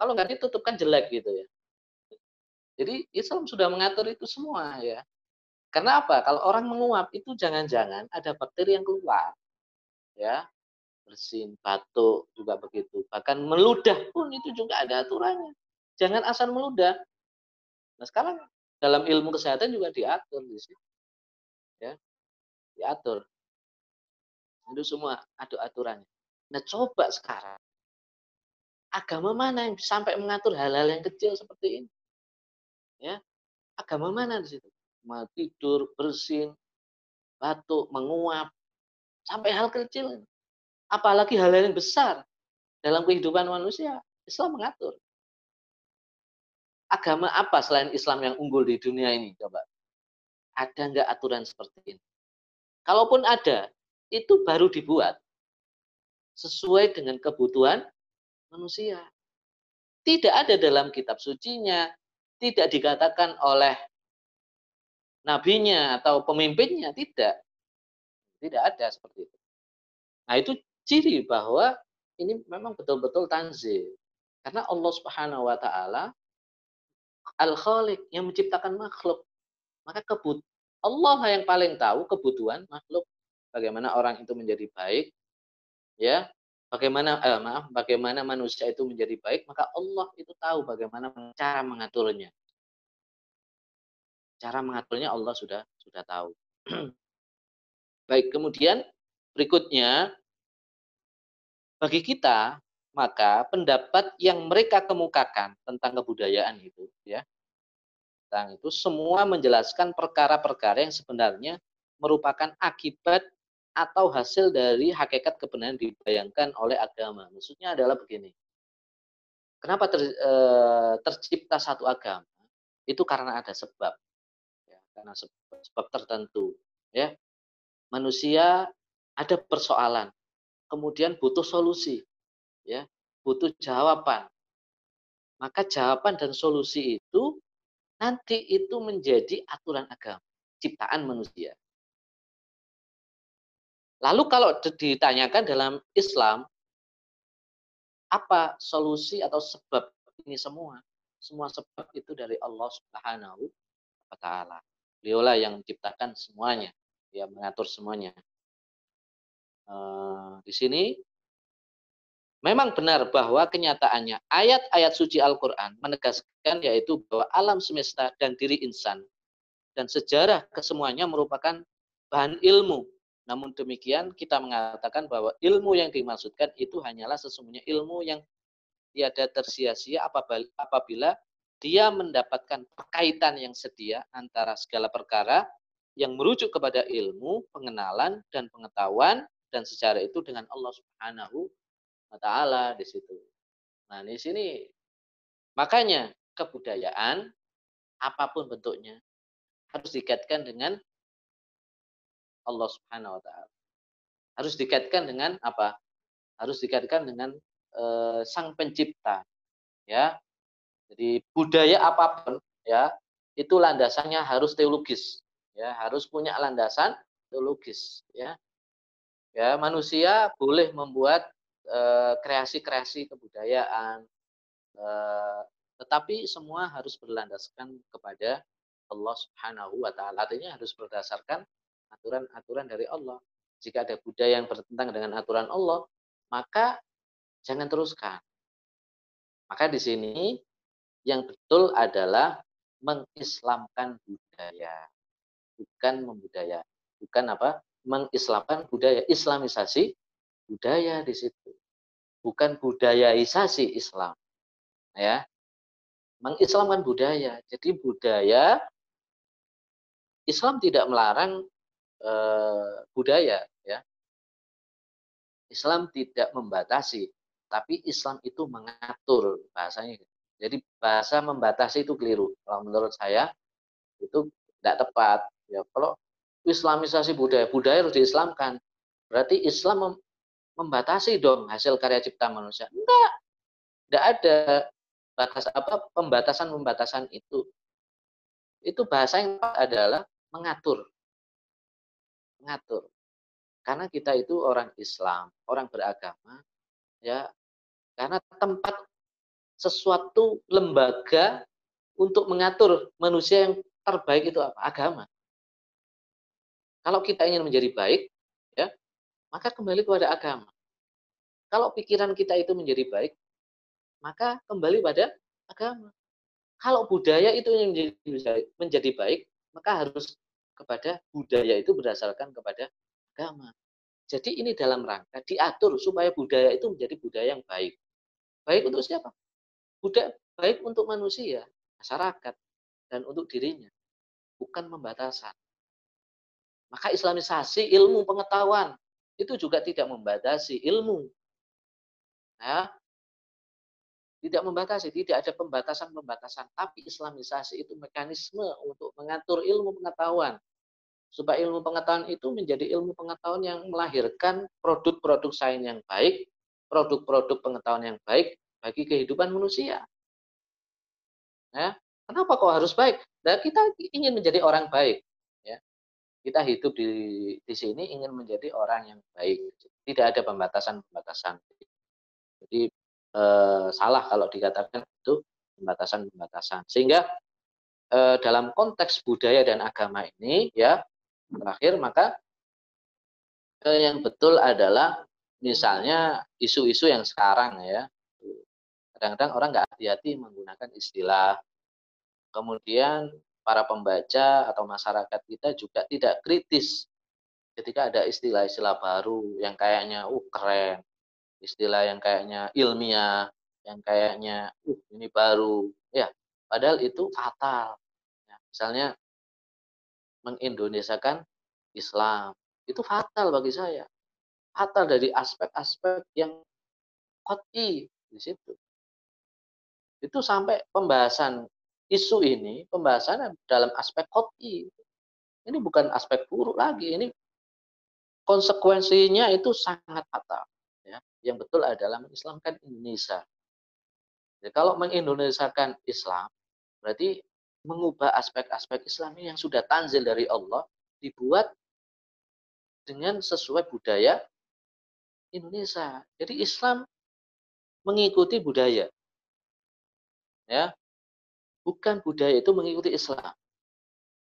Kalau nggak ditutup kan jelek gitu ya. Jadi Islam sudah mengatur itu semua ya. Karena apa? Kalau orang menguap itu jangan-jangan ada bakteri yang keluar. Ya. Bersin, batuk juga begitu. Bahkan meludah pun itu juga ada aturannya. Jangan asal meludah. Nah, sekarang dalam ilmu kesehatan juga diatur di sini. Ya. Diatur. Itu semua ada aturannya. Nah, coba sekarang agama mana yang sampai mengatur hal-hal yang kecil seperti ini? Ya. Agama mana di situ? mau tidur, bersin, batuk, menguap, sampai hal kecil. Apalagi hal yang besar dalam kehidupan manusia, Islam mengatur. Agama apa selain Islam yang unggul di dunia ini? Coba. Ada nggak aturan seperti ini? Kalaupun ada, itu baru dibuat sesuai dengan kebutuhan manusia. Tidak ada dalam kitab sucinya, tidak dikatakan oleh nabinya atau pemimpinnya tidak. Tidak ada seperti itu. Nah itu ciri bahwa ini memang betul-betul tanzil. Karena Allah Subhanahu wa taala al khaliq yang menciptakan makhluk. Maka kebut Allah yang paling tahu kebutuhan makhluk. Bagaimana orang itu menjadi baik ya. Bagaimana eh, maaf bagaimana manusia itu menjadi baik maka Allah itu tahu bagaimana cara mengaturnya. Cara mengaturnya Allah sudah sudah tahu. Baik, kemudian berikutnya. Bagi kita maka pendapat yang mereka kemukakan tentang kebudayaan itu ya tentang itu semua menjelaskan perkara-perkara yang sebenarnya merupakan akibat atau hasil dari hakikat kebenaran dibayangkan oleh agama. Maksudnya adalah begini. Kenapa ter, e, tercipta satu agama? Itu karena ada sebab karena sebab, sebab tertentu ya manusia ada persoalan kemudian butuh solusi ya butuh jawaban maka jawaban dan solusi itu nanti itu menjadi aturan agama ciptaan manusia. Lalu kalau ditanyakan dalam Islam apa solusi atau sebab ini semua? Semua sebab itu dari Allah Subhanahu wa taala. Beliaulah yang menciptakan semuanya, ya mengatur semuanya. Uh, di sini memang benar bahwa kenyataannya ayat-ayat suci Al-Quran menegaskan yaitu bahwa alam semesta dan diri insan dan sejarah kesemuanya merupakan bahan ilmu. Namun demikian kita mengatakan bahwa ilmu yang dimaksudkan itu hanyalah sesungguhnya ilmu yang tiada tersia-sia apabila dia mendapatkan kaitan yang sedia antara segala perkara yang merujuk kepada ilmu, pengenalan dan pengetahuan dan secara itu dengan Allah Subhanahu wa taala di situ. Nah, di sini makanya kebudayaan apa pun bentuknya harus dikaitkan dengan Allah Subhanahu wa taala. Harus dikaitkan dengan apa? Harus dikaitkan dengan e, sang pencipta. Ya, jadi budaya apa pun ya itu landasannya harus teologis, ya harus punya landasan teologis, ya. Ya manusia boleh membuat kreasi-kreasi kebudayaan, eh, tetapi semua harus berlandaskan kepada Allah Subhanahu wa taala. Artinya harus berdasarkan aturan-aturan dari Allah. Jika ada budaya yang bertentangan dengan aturan Allah, maka jangan teruskan. Maka di sini yang betul adalah mengislamkan budaya, bukan membudaya, bukan apa? Mengislamkan budaya, Islamisasi budaya di situ, bukan budayaisasi Islam, ya. Mengislamkan budaya, jadi budaya Islam tidak melarang eh, budaya, ya. Islam tidak membatasi, tapi Islam itu mengatur bahasanya. Jadi bahasa membatasi itu keliru. Kalau menurut saya itu tidak tepat. Ya, kalau Islamisasi budaya, budaya harus diislamkan. Berarti Islam membatasi dong hasil karya cipta manusia. Enggak. Tidak ada batas apa pembatasan-pembatasan itu. Itu bahasa yang adalah mengatur. Mengatur. Karena kita itu orang Islam, orang beragama, ya. Karena tempat sesuatu lembaga untuk mengatur manusia yang terbaik itu apa? Agama. Kalau kita ingin menjadi baik, maka kembali kepada agama. Kalau pikiran kita itu menjadi baik, maka kembali pada agama. Kalau budaya itu menjadi, menjadi baik, maka harus kepada budaya itu berdasarkan kepada agama. Jadi ini dalam rangka diatur supaya budaya itu menjadi budaya yang baik. Baik untuk siapa? Budaya baik untuk manusia, masyarakat, dan untuk dirinya. Bukan pembatasan. Maka islamisasi ilmu pengetahuan itu juga tidak membatasi ilmu Ya. Tidak membatasi, tidak ada pembatasan-pembatasan. Tapi Islamisasi itu mekanisme untuk mengatur ilmu pengetahuan. Supaya ilmu pengetahuan itu menjadi ilmu pengetahuan yang melahirkan produk-produk sains yang baik, produk-produk pengetahuan yang baik bagi kehidupan manusia. Ya. Kenapa kok harus baik? Nah, kita ingin menjadi orang baik. Kita hidup di, di sini ingin menjadi orang yang baik. Tidak ada pembatasan-pembatasan. Jadi eh, salah kalau dikatakan itu pembatasan-pembatasan. Sehingga eh, dalam konteks budaya dan agama ini ya terakhir maka eh, yang betul adalah misalnya isu-isu yang sekarang ya kadang-kadang orang nggak hati-hati menggunakan istilah kemudian para pembaca atau masyarakat kita juga tidak kritis ketika ada istilah-istilah baru yang kayaknya uh keren istilah yang kayaknya ilmiah, yang kayaknya uh ini baru, ya padahal itu fatal. Ya, misalnya mengindonesiakan Islam itu fatal bagi saya, fatal dari aspek-aspek yang koti di situ. Itu sampai pembahasan isu ini, pembahasannya dalam aspek koti. Ini bukan aspek buruk lagi, ini konsekuensinya itu sangat fatal yang betul adalah mengislamkan Indonesia. Jadi kalau mengindonesiakan Islam, berarti mengubah aspek-aspek Islam yang sudah tanzil dari Allah, dibuat dengan sesuai budaya Indonesia. Jadi Islam mengikuti budaya. Ya. Bukan budaya itu mengikuti Islam.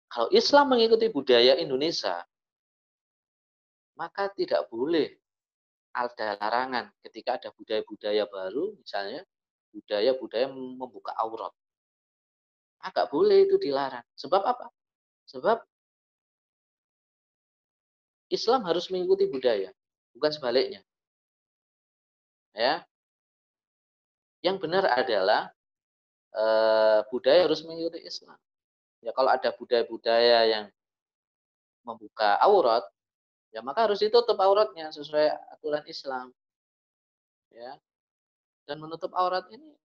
Kalau Islam mengikuti budaya Indonesia, maka tidak boleh ada larangan ketika ada budaya-budaya baru, misalnya budaya-budaya membuka aurat. Agak boleh itu dilarang. Sebab apa? Sebab Islam harus mengikuti budaya, bukan sebaliknya. Ya. Yang benar adalah e, budaya harus mengikuti Islam. Ya kalau ada budaya-budaya yang membuka aurat, ya maka harus ditutup auratnya sesuai aturan Islam. Ya. Dan menutup aurat ini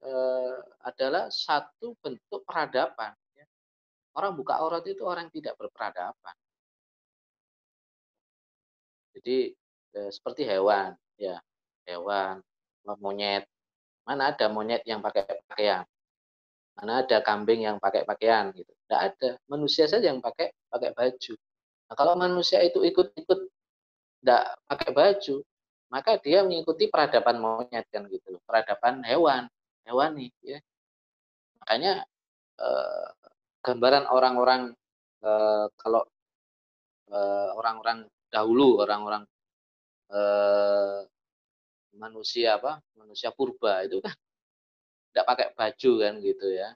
eh, adalah satu bentuk peradaban. Ya. Orang buka aurat itu orang tidak berperadaban. Jadi eh, seperti hewan, ya hewan, monyet. Mana ada monyet yang pakai pakaian? Mana ada kambing yang pakai pakaian gitu? Tidak ada. Manusia saja yang pakai pakai baju. Nah, kalau manusia itu ikut-ikut tidak pakai baju, maka dia mengikuti peradaban monyet kan gitu, peradaban hewan, hewani ya. Makanya eh, gambaran orang-orang eh, kalau eh, orang-orang dahulu, orang-orang eh, manusia apa, manusia purba itu kan tidak pakai baju kan gitu ya,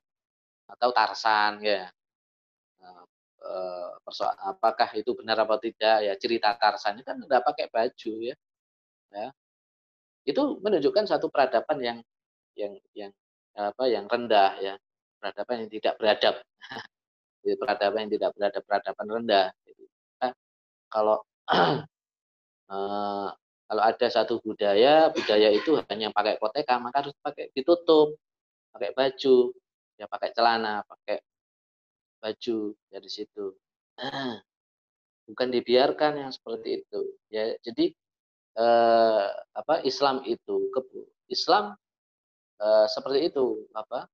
atau Tarsan ya. Nah, Eh, persoal apakah itu benar apa tidak ya cerita Tarsan kan nggak pakai baju ya. ya itu menunjukkan satu peradaban yang yang yang apa yang rendah ya peradaban yang tidak beradab peradaban yang tidak beradab peradaban rendah nah, kalau eh, kalau ada satu budaya budaya itu hanya pakai koteka maka harus pakai ditutup pakai baju ya pakai celana pakai baju dari situ. Nah, bukan dibiarkan yang seperti itu. Ya, jadi eh, apa Islam itu Islam eh, seperti itu apa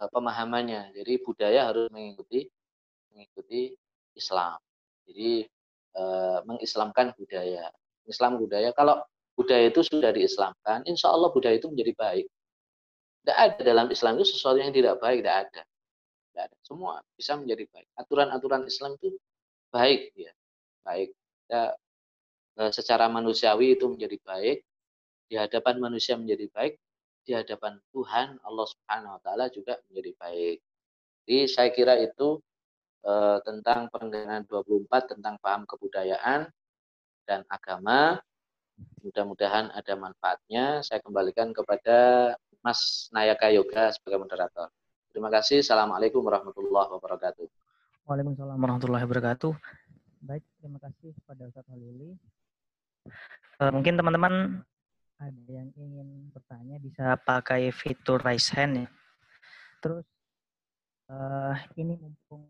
eh, pemahamannya. Jadi budaya harus mengikuti mengikuti Islam. Jadi eh, mengislamkan budaya. Islam budaya kalau budaya itu sudah diislamkan, insya Allah budaya itu menjadi baik. Tidak ada dalam Islam itu sesuatu yang tidak baik, tidak ada. Tidak ada. Semua bisa menjadi baik. Aturan-aturan Islam itu baik ya baik ya, secara manusiawi itu menjadi baik di hadapan manusia menjadi baik di hadapan Tuhan Allah Subhanahu wa taala juga menjadi baik. Jadi saya kira itu eh, tentang penggalan 24 tentang paham kebudayaan dan agama. Mudah-mudahan ada manfaatnya. Saya kembalikan kepada Mas Nayaka Yoga sebagai moderator. Terima kasih. Assalamualaikum warahmatullahi wabarakatuh.
Waalaikumsalam warahmatullahi wabarakatuh. Baik, terima kasih kepada Ustaz Halili. Uh, mungkin teman-teman ada yang ingin bertanya bisa pakai fitur raise hand ya. Terus uh, ini mumpung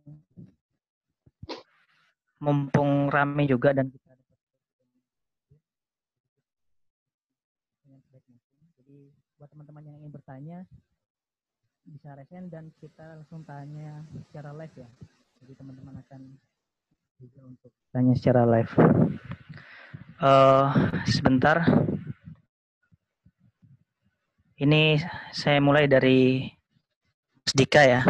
mumpung rame juga dan kita dapat jadi buat teman-teman yang ingin bertanya bisa hand dan kita langsung tanya secara live ya. Jadi teman-teman akan juga untuk tanya secara live. Uh, sebentar. Ini saya mulai dari Mas Dika ya.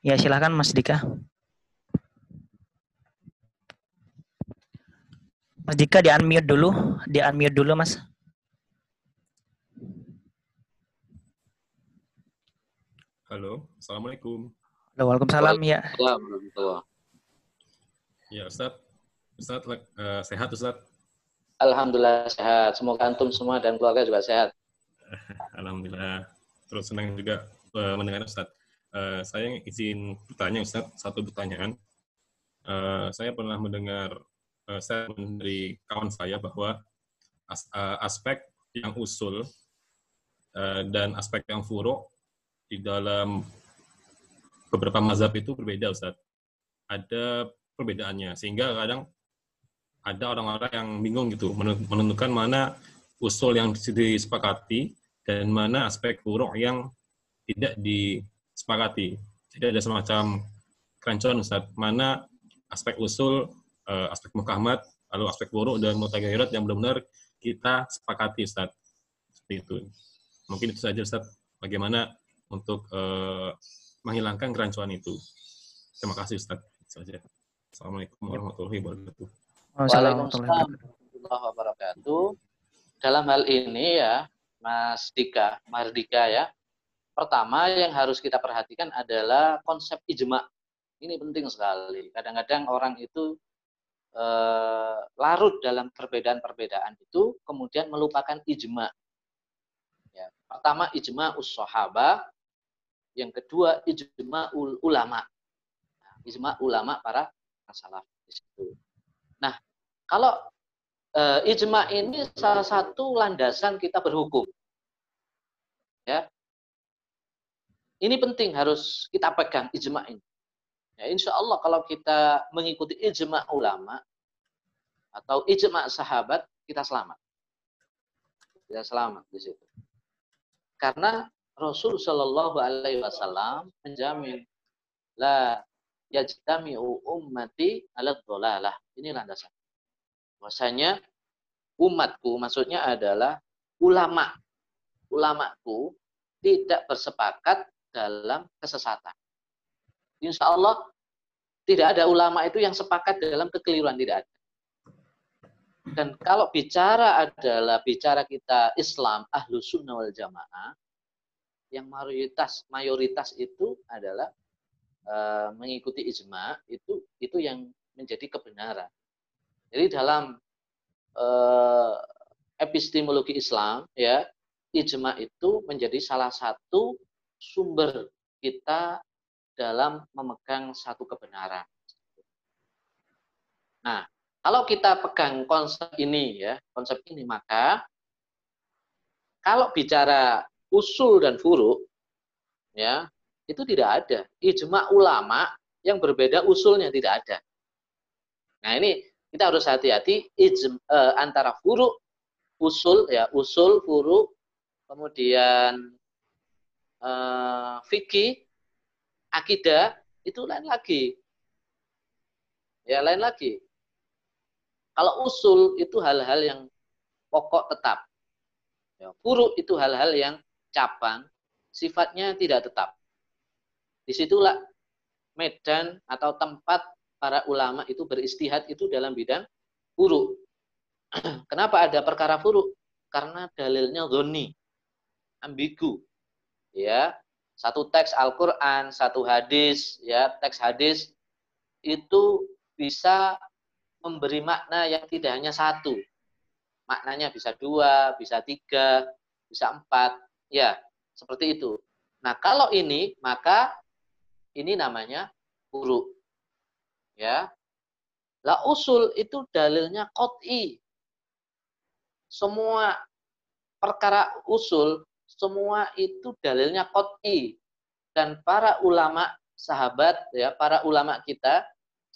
Ya silahkan Mas Dika. Mas Dika di unmute dulu, di unmute dulu Mas.
Halo, Assalamualaikum.
Halo, Waalaikumsalam ya.
Ya Ustaz, Ustaz uh, sehat Ustaz?
Alhamdulillah sehat. Semoga antum semua dan keluarga juga sehat.
Alhamdulillah. Terus senang juga uh, mendengar Ustaz. Uh, saya izin bertanya Ustaz, satu pertanyaan. Uh, saya pernah mendengar uh, saya dari kawan saya bahwa uh, aspek yang usul uh, dan aspek yang furuk di dalam beberapa mazhab itu berbeda Ustaz. Ada perbedaannya sehingga kadang ada orang-orang yang bingung gitu menentukan mana usul yang disepakati dan mana aspek buruk yang tidak disepakati. Jadi ada semacam kerancuan Ustaz, mana aspek usul, eh, aspek mukamat, lalu aspek buruk dan mutagairat yang benar-benar kita sepakati Ustaz. Seperti itu. Mungkin itu saja Ustaz, bagaimana untuk uh, menghilangkan kerancuan itu. Terima kasih Ustaz. Itu saja. Assalamualaikum warahmatullahi wabarakatuh.
Waalaikumsalam warahmatullahi. Dalam hal ini ya, Mas Dika, Mardika ya, pertama yang harus kita perhatikan adalah konsep ijma. Ini penting sekali. Kadang-kadang orang itu eh, larut dalam perbedaan-perbedaan itu, kemudian melupakan ijma. Ya, pertama ijma us yang kedua ijma ulama. Nah, ijma ulama para salaf di situ. Nah, kalau e, ijma ini salah satu landasan kita berhukum. Ya. Ini penting harus kita pegang ijma ini. Ya, insya Allah kalau kita mengikuti ijma ulama atau ijma sahabat, kita selamat. Kita selamat di situ. Karena Rasul Shallallahu Alaihi Wasallam menjamin la yajtami'u ummati ala dholalah. Ini landasan. Bahwasanya umatku maksudnya adalah ulama. Ulamaku tidak bersepakat dalam kesesatan. Insya Allah tidak ada ulama itu yang sepakat dalam kekeliruan tidak ada. Dan kalau bicara adalah bicara kita Islam ahlu sunnah wal jamaah, yang mayoritas mayoritas itu adalah Eh, mengikuti ijma itu itu yang menjadi kebenaran. Jadi dalam uh, epistemologi Islam ya ijma itu menjadi salah satu sumber kita dalam memegang satu kebenaran. Nah, kalau kita pegang konsep ini ya, konsep ini maka kalau bicara usul dan furu ya, itu tidak ada. Ijma ulama yang berbeda usulnya tidak ada. Nah ini kita harus hati-hati eh, antara furu usul ya usul furu kemudian eh, fikih akidah itu lain lagi ya lain lagi kalau usul itu hal-hal yang pokok tetap ya, furu itu hal-hal yang cabang sifatnya tidak tetap Di situlah medan atau tempat para ulama itu beristihad itu dalam bidang furu. Kenapa ada perkara furu? Karena dalilnya zonni, ambigu. Ya, satu teks Al-Qur'an, satu hadis, ya, teks hadis itu bisa memberi makna yang tidak hanya satu. Maknanya bisa dua, bisa tiga, bisa empat. Ya, seperti itu. Nah, kalau ini, maka ini namanya furu. Ya. Lah usul itu dalilnya kot'i. Semua perkara usul, semua itu dalilnya kot'i. Dan para ulama sahabat, ya para ulama kita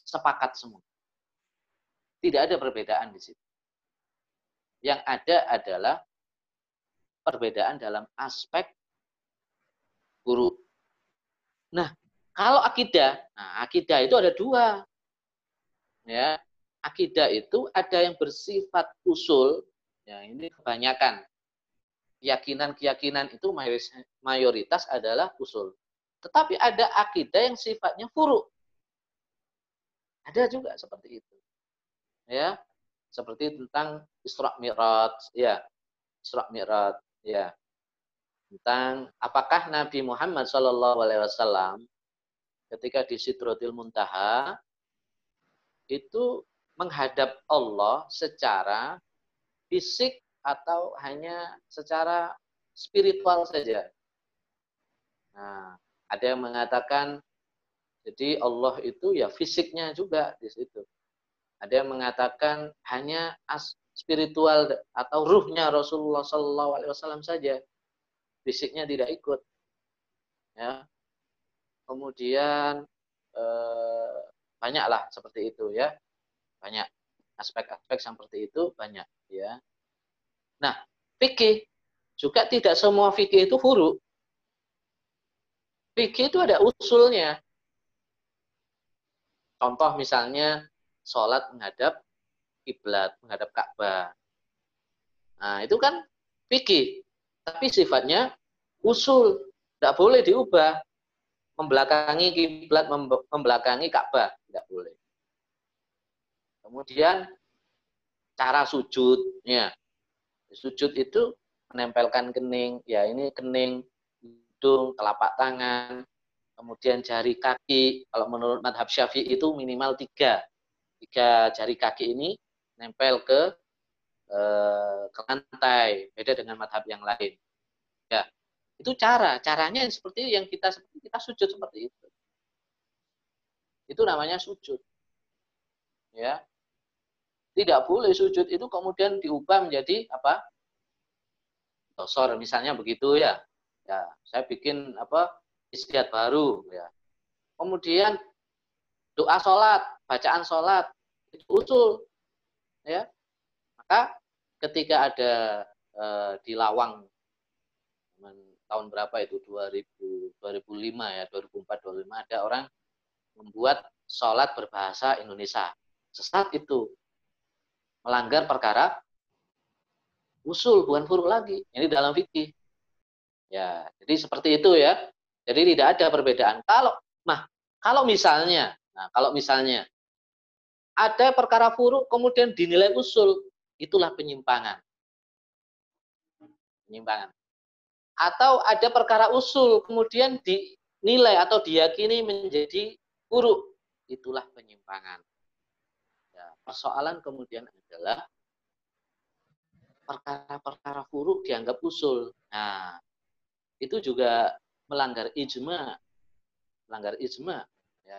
sepakat semua. Tidak ada perbedaan di situ. Yang ada adalah perbedaan dalam aspek guru. Nah, kalau akidah, nah akidah itu ada dua. Ya, akidah itu ada yang bersifat usul, ya ini kebanyakan. Keyakinan-keyakinan itu mayoritas adalah usul. Tetapi ada akidah yang sifatnya furu. Ada juga seperti itu. Ya, seperti tentang Isra Mi'raj, ya. Isra Mi'raj, ya. Tentang apakah Nabi Muhammad Shallallahu alaihi wasallam ketika di Sidrotil Muntaha itu menghadap Allah secara fisik atau hanya secara spiritual saja. Nah, ada yang mengatakan jadi Allah itu ya fisiknya juga di situ. Ada yang mengatakan hanya as spiritual atau ruhnya Rasulullah Shallallahu Alaihi Wasallam saja, fisiknya tidak ikut. Ya, kemudian eh, banyaklah seperti itu ya banyak aspek-aspek seperti itu banyak ya nah fikih juga tidak semua fikih itu huruf. Fikih itu ada usulnya. Contoh misalnya sholat menghadap kiblat menghadap Ka'bah. Nah itu kan fikih tapi sifatnya usul. Tidak boleh diubah. Membelakangi kiblat, membelakangi Ka'bah, tidak boleh. Kemudian cara sujudnya. Sujud itu menempelkan kening, ya ini kening, hidung, telapak tangan, kemudian jari kaki. Kalau menurut madhab syafi'i itu minimal tiga. Tiga jari kaki ini nempel ke eh, ke lantai, beda dengan madhab yang lain. Ya, itu cara, caranya seperti yang kita kita sujud seperti itu. Itu namanya sujud. Ya. Tidak boleh sujud itu kemudian diubah menjadi apa? Dosor misalnya begitu ya. Ya, saya bikin apa? istiadat baru ya. Kemudian doa sholat, bacaan sholat itu usul ya. Maka ketika ada e, di lawang tahun berapa itu 2000 2005 ya 2004 2005 ada orang membuat sholat berbahasa Indonesia sesat itu melanggar perkara usul bukan furu lagi. Ini dalam fikih. Ya jadi seperti itu ya. Jadi tidak ada perbedaan. Kalau nah kalau misalnya nah kalau misalnya ada perkara furu kemudian dinilai usul itulah penyimpangan. Penyimpangan. Atau ada perkara usul kemudian dinilai atau diyakini menjadi buruk itulah penyimpangan persoalan kemudian adalah perkara-perkara buruk dianggap usul. Nah itu juga melanggar ijma. Melanggar ijma ya.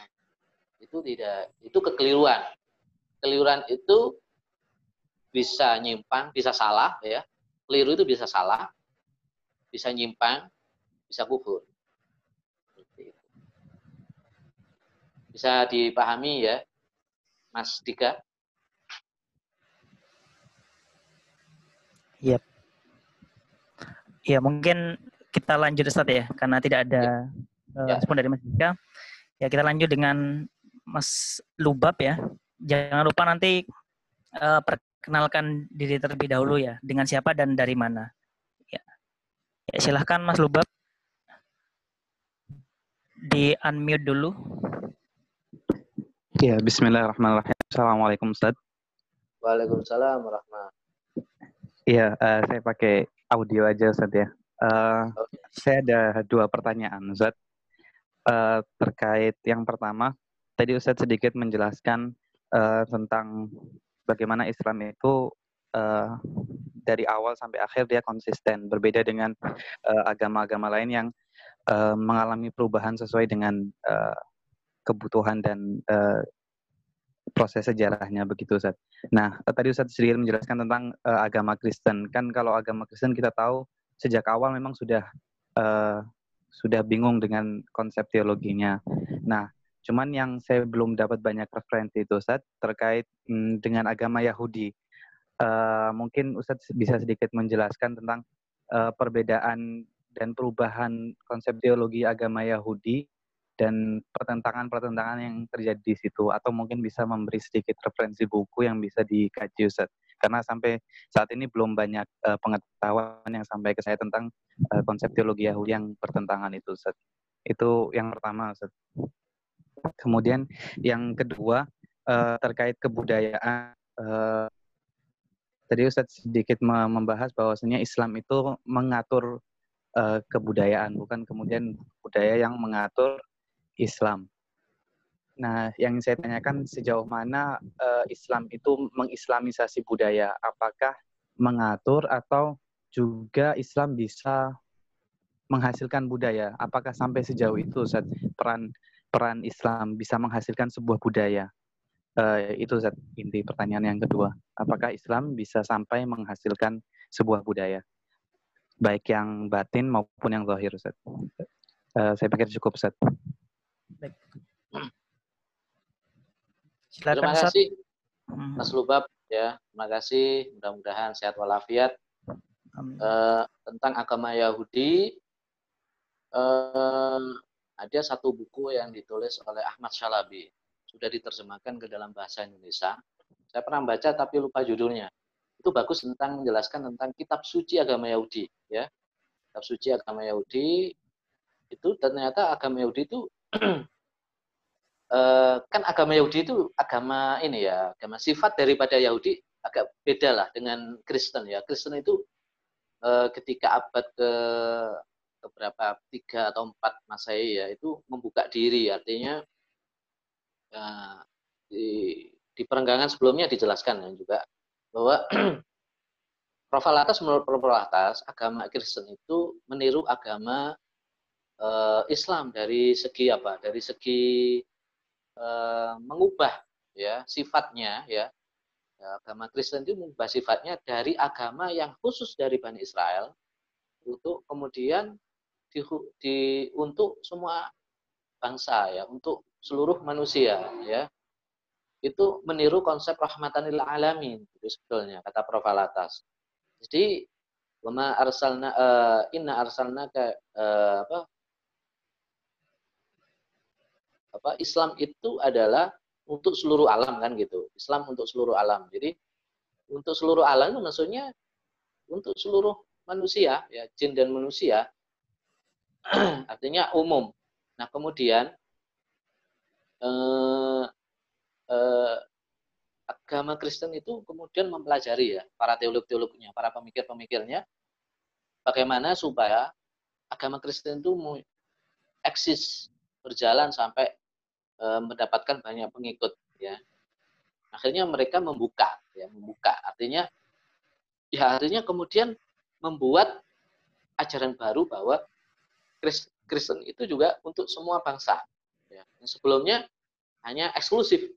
Itu tidak itu kekeliruan. Keliruan itu bisa nyimpang bisa salah ya. Keliru itu bisa salah bisa nyimpang, bisa kufur. Bisa dipahami ya, Mas Dika?
Iya. Ya mungkin kita lanjut Ustaz ya, karena tidak ada ya. uh, respon dari Mas Dika. Ya kita lanjut dengan Mas Lubab ya. Jangan lupa nanti uh, perkenalkan diri terlebih dahulu ya, dengan siapa dan dari mana. Ya, silahkan Mas Lubab. Di unmute dulu.
Ya, Bismillahirrahmanirrahim. Assalamualaikum Ustaz.
Waalaikumsalam warahmatullahi
Iya, uh, saya pakai audio aja Ustaz ya. Uh, Saya ada dua pertanyaan Ustaz. Uh, terkait yang pertama, tadi Ustaz sedikit menjelaskan uh, tentang bagaimana Islam itu uh, dari awal sampai akhir dia konsisten, berbeda dengan agama-agama uh, lain yang uh, mengalami perubahan sesuai dengan uh, kebutuhan dan uh, proses sejarahnya begitu Ustaz. Nah, tadi Ustaz sedikit menjelaskan tentang uh, agama Kristen. Kan kalau agama Kristen kita tahu sejak awal memang sudah uh, sudah bingung dengan konsep teologinya. Nah, cuman yang saya belum dapat banyak referensi itu Ustaz terkait mm, dengan agama Yahudi. Uh, mungkin Ustaz bisa sedikit menjelaskan tentang uh, perbedaan dan perubahan konsep teologi agama Yahudi dan pertentangan-pertentangan yang terjadi di situ atau mungkin bisa memberi sedikit referensi buku yang bisa dikaji Ustaz. Karena sampai saat ini belum banyak uh, pengetahuan yang sampai ke saya tentang uh, konsep teologi Yahudi yang pertentangan itu Ustaz. Itu yang pertama Ustaz. Kemudian yang kedua uh, terkait kebudayaan uh, tadi Ustaz sedikit membahas bahwasanya Islam itu mengatur kebudayaan bukan kemudian budaya yang mengatur Islam. Nah, yang saya tanyakan sejauh mana uh, Islam itu mengislamisasi budaya? Apakah mengatur atau juga Islam bisa menghasilkan budaya? Apakah sampai sejauh itu Ustaz, peran peran Islam bisa menghasilkan sebuah budaya? Uh, itu Ustaz, inti pertanyaan yang kedua. Apakah Islam bisa sampai menghasilkan sebuah budaya? Baik yang batin maupun yang zahir Ustaz. Uh, saya pikir cukup Ustaz. Baik.
Silakan, Terima kasih hmm. Mas Lubab ya. Terima kasih. Mudah-mudahan sehat walafiat. Uh, tentang agama Yahudi uh, ada satu buku yang ditulis oleh Ahmad Shalabi sudah diterjemahkan ke dalam bahasa Indonesia. Saya pernah baca tapi lupa judulnya. Itu bagus tentang menjelaskan tentang kitab suci agama Yahudi ya. Kitab suci agama Yahudi itu ternyata agama Yahudi itu Eh, kan agama Yahudi itu agama ini ya, agama sifat daripada Yahudi agak beda lah dengan Kristen ya. Kristen itu uh, ketika abad ke beberapa tiga atau empat masehi ya itu membuka diri artinya uh, di, di perenggangan sebelumnya dijelaskan ya juga bahwa profil atas menurut profil atas agama Kristen itu meniru agama uh, Islam dari segi apa? Dari segi uh, mengubah ya sifatnya ya. ya agama Kristen itu mengubah sifatnya dari agama yang khusus dari Bani Israel untuk kemudian di, di untuk semua bangsa ya untuk seluruh manusia ya itu meniru konsep rahmatan lil alamin itu sebetulnya kata Prof Alatas. Jadi wama uh, inna arsalna ke apa apa Islam itu adalah untuk seluruh alam kan gitu. Islam untuk seluruh alam. Jadi untuk seluruh alam itu maksudnya untuk seluruh manusia ya jin dan manusia artinya umum. Nah kemudian eh, eh, agama Kristen itu kemudian mempelajari ya para teolog-teolognya, para pemikir-pemikirnya bagaimana supaya agama Kristen itu eksis berjalan sampai e, mendapatkan banyak pengikut ya. Akhirnya mereka membuka ya membuka. Artinya ya artinya kemudian membuat ajaran baru bahwa Kristen itu juga untuk semua bangsa ya. yang sebelumnya hanya eksklusif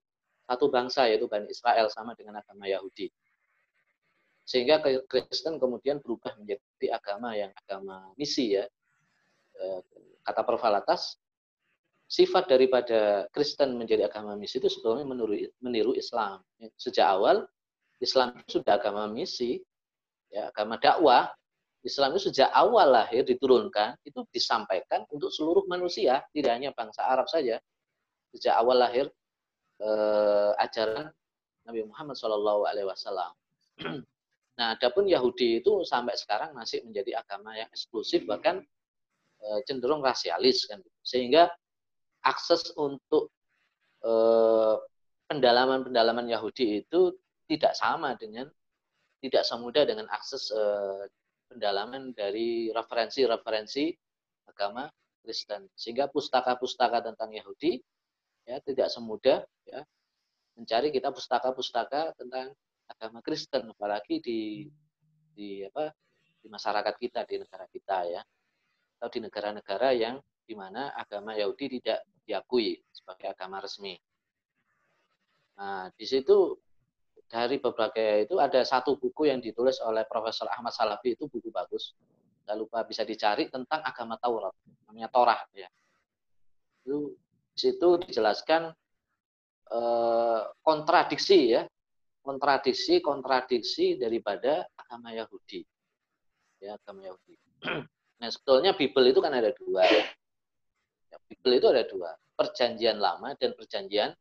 satu bangsa yaitu Bani Israel sama dengan agama Yahudi. Sehingga Kristen kemudian berubah menjadi agama yang agama misi ya. Eh, kata Profalatas sifat daripada Kristen menjadi agama misi itu sebetulnya meniru, meniru Islam. Sejak awal Islam itu sudah agama misi, ya, agama dakwah. Islam itu sejak awal lahir diturunkan itu disampaikan untuk seluruh manusia, tidak hanya bangsa Arab saja. Sejak awal lahir eh, ajaran Nabi Muhammad Shallallahu Alaihi Wasallam. Nah, adapun Yahudi itu sampai sekarang masih menjadi agama yang eksklusif bahkan eh, cenderung rasialis kan, sehingga akses untuk eh, pendalaman-pendalaman Yahudi itu tidak sama dengan tidak semudah dengan akses eh, pendalaman dari referensi-referensi agama Kristen. Sehingga pustaka-pustaka tentang Yahudi ya tidak semudah ya mencari kita pustaka-pustaka tentang agama Kristen apalagi di di apa di masyarakat kita di negara kita ya atau di negara-negara yang di mana agama Yahudi tidak diakui sebagai agama resmi. Nah, di situ dari berbagai itu ada satu buku yang ditulis oleh Profesor Ahmad Salafi itu buku bagus. Saya lupa bisa dicari tentang agama Taurat, namanya Torah ya. Itu di situ dijelaskan eh, kontradiksi ya, kontradiksi kontradiksi daripada agama Yahudi. Ya, agama Yahudi. Nah, sebetulnya Bible itu kan ada dua ya. Bible itu ada dua, perjanjian lama dan perjanjian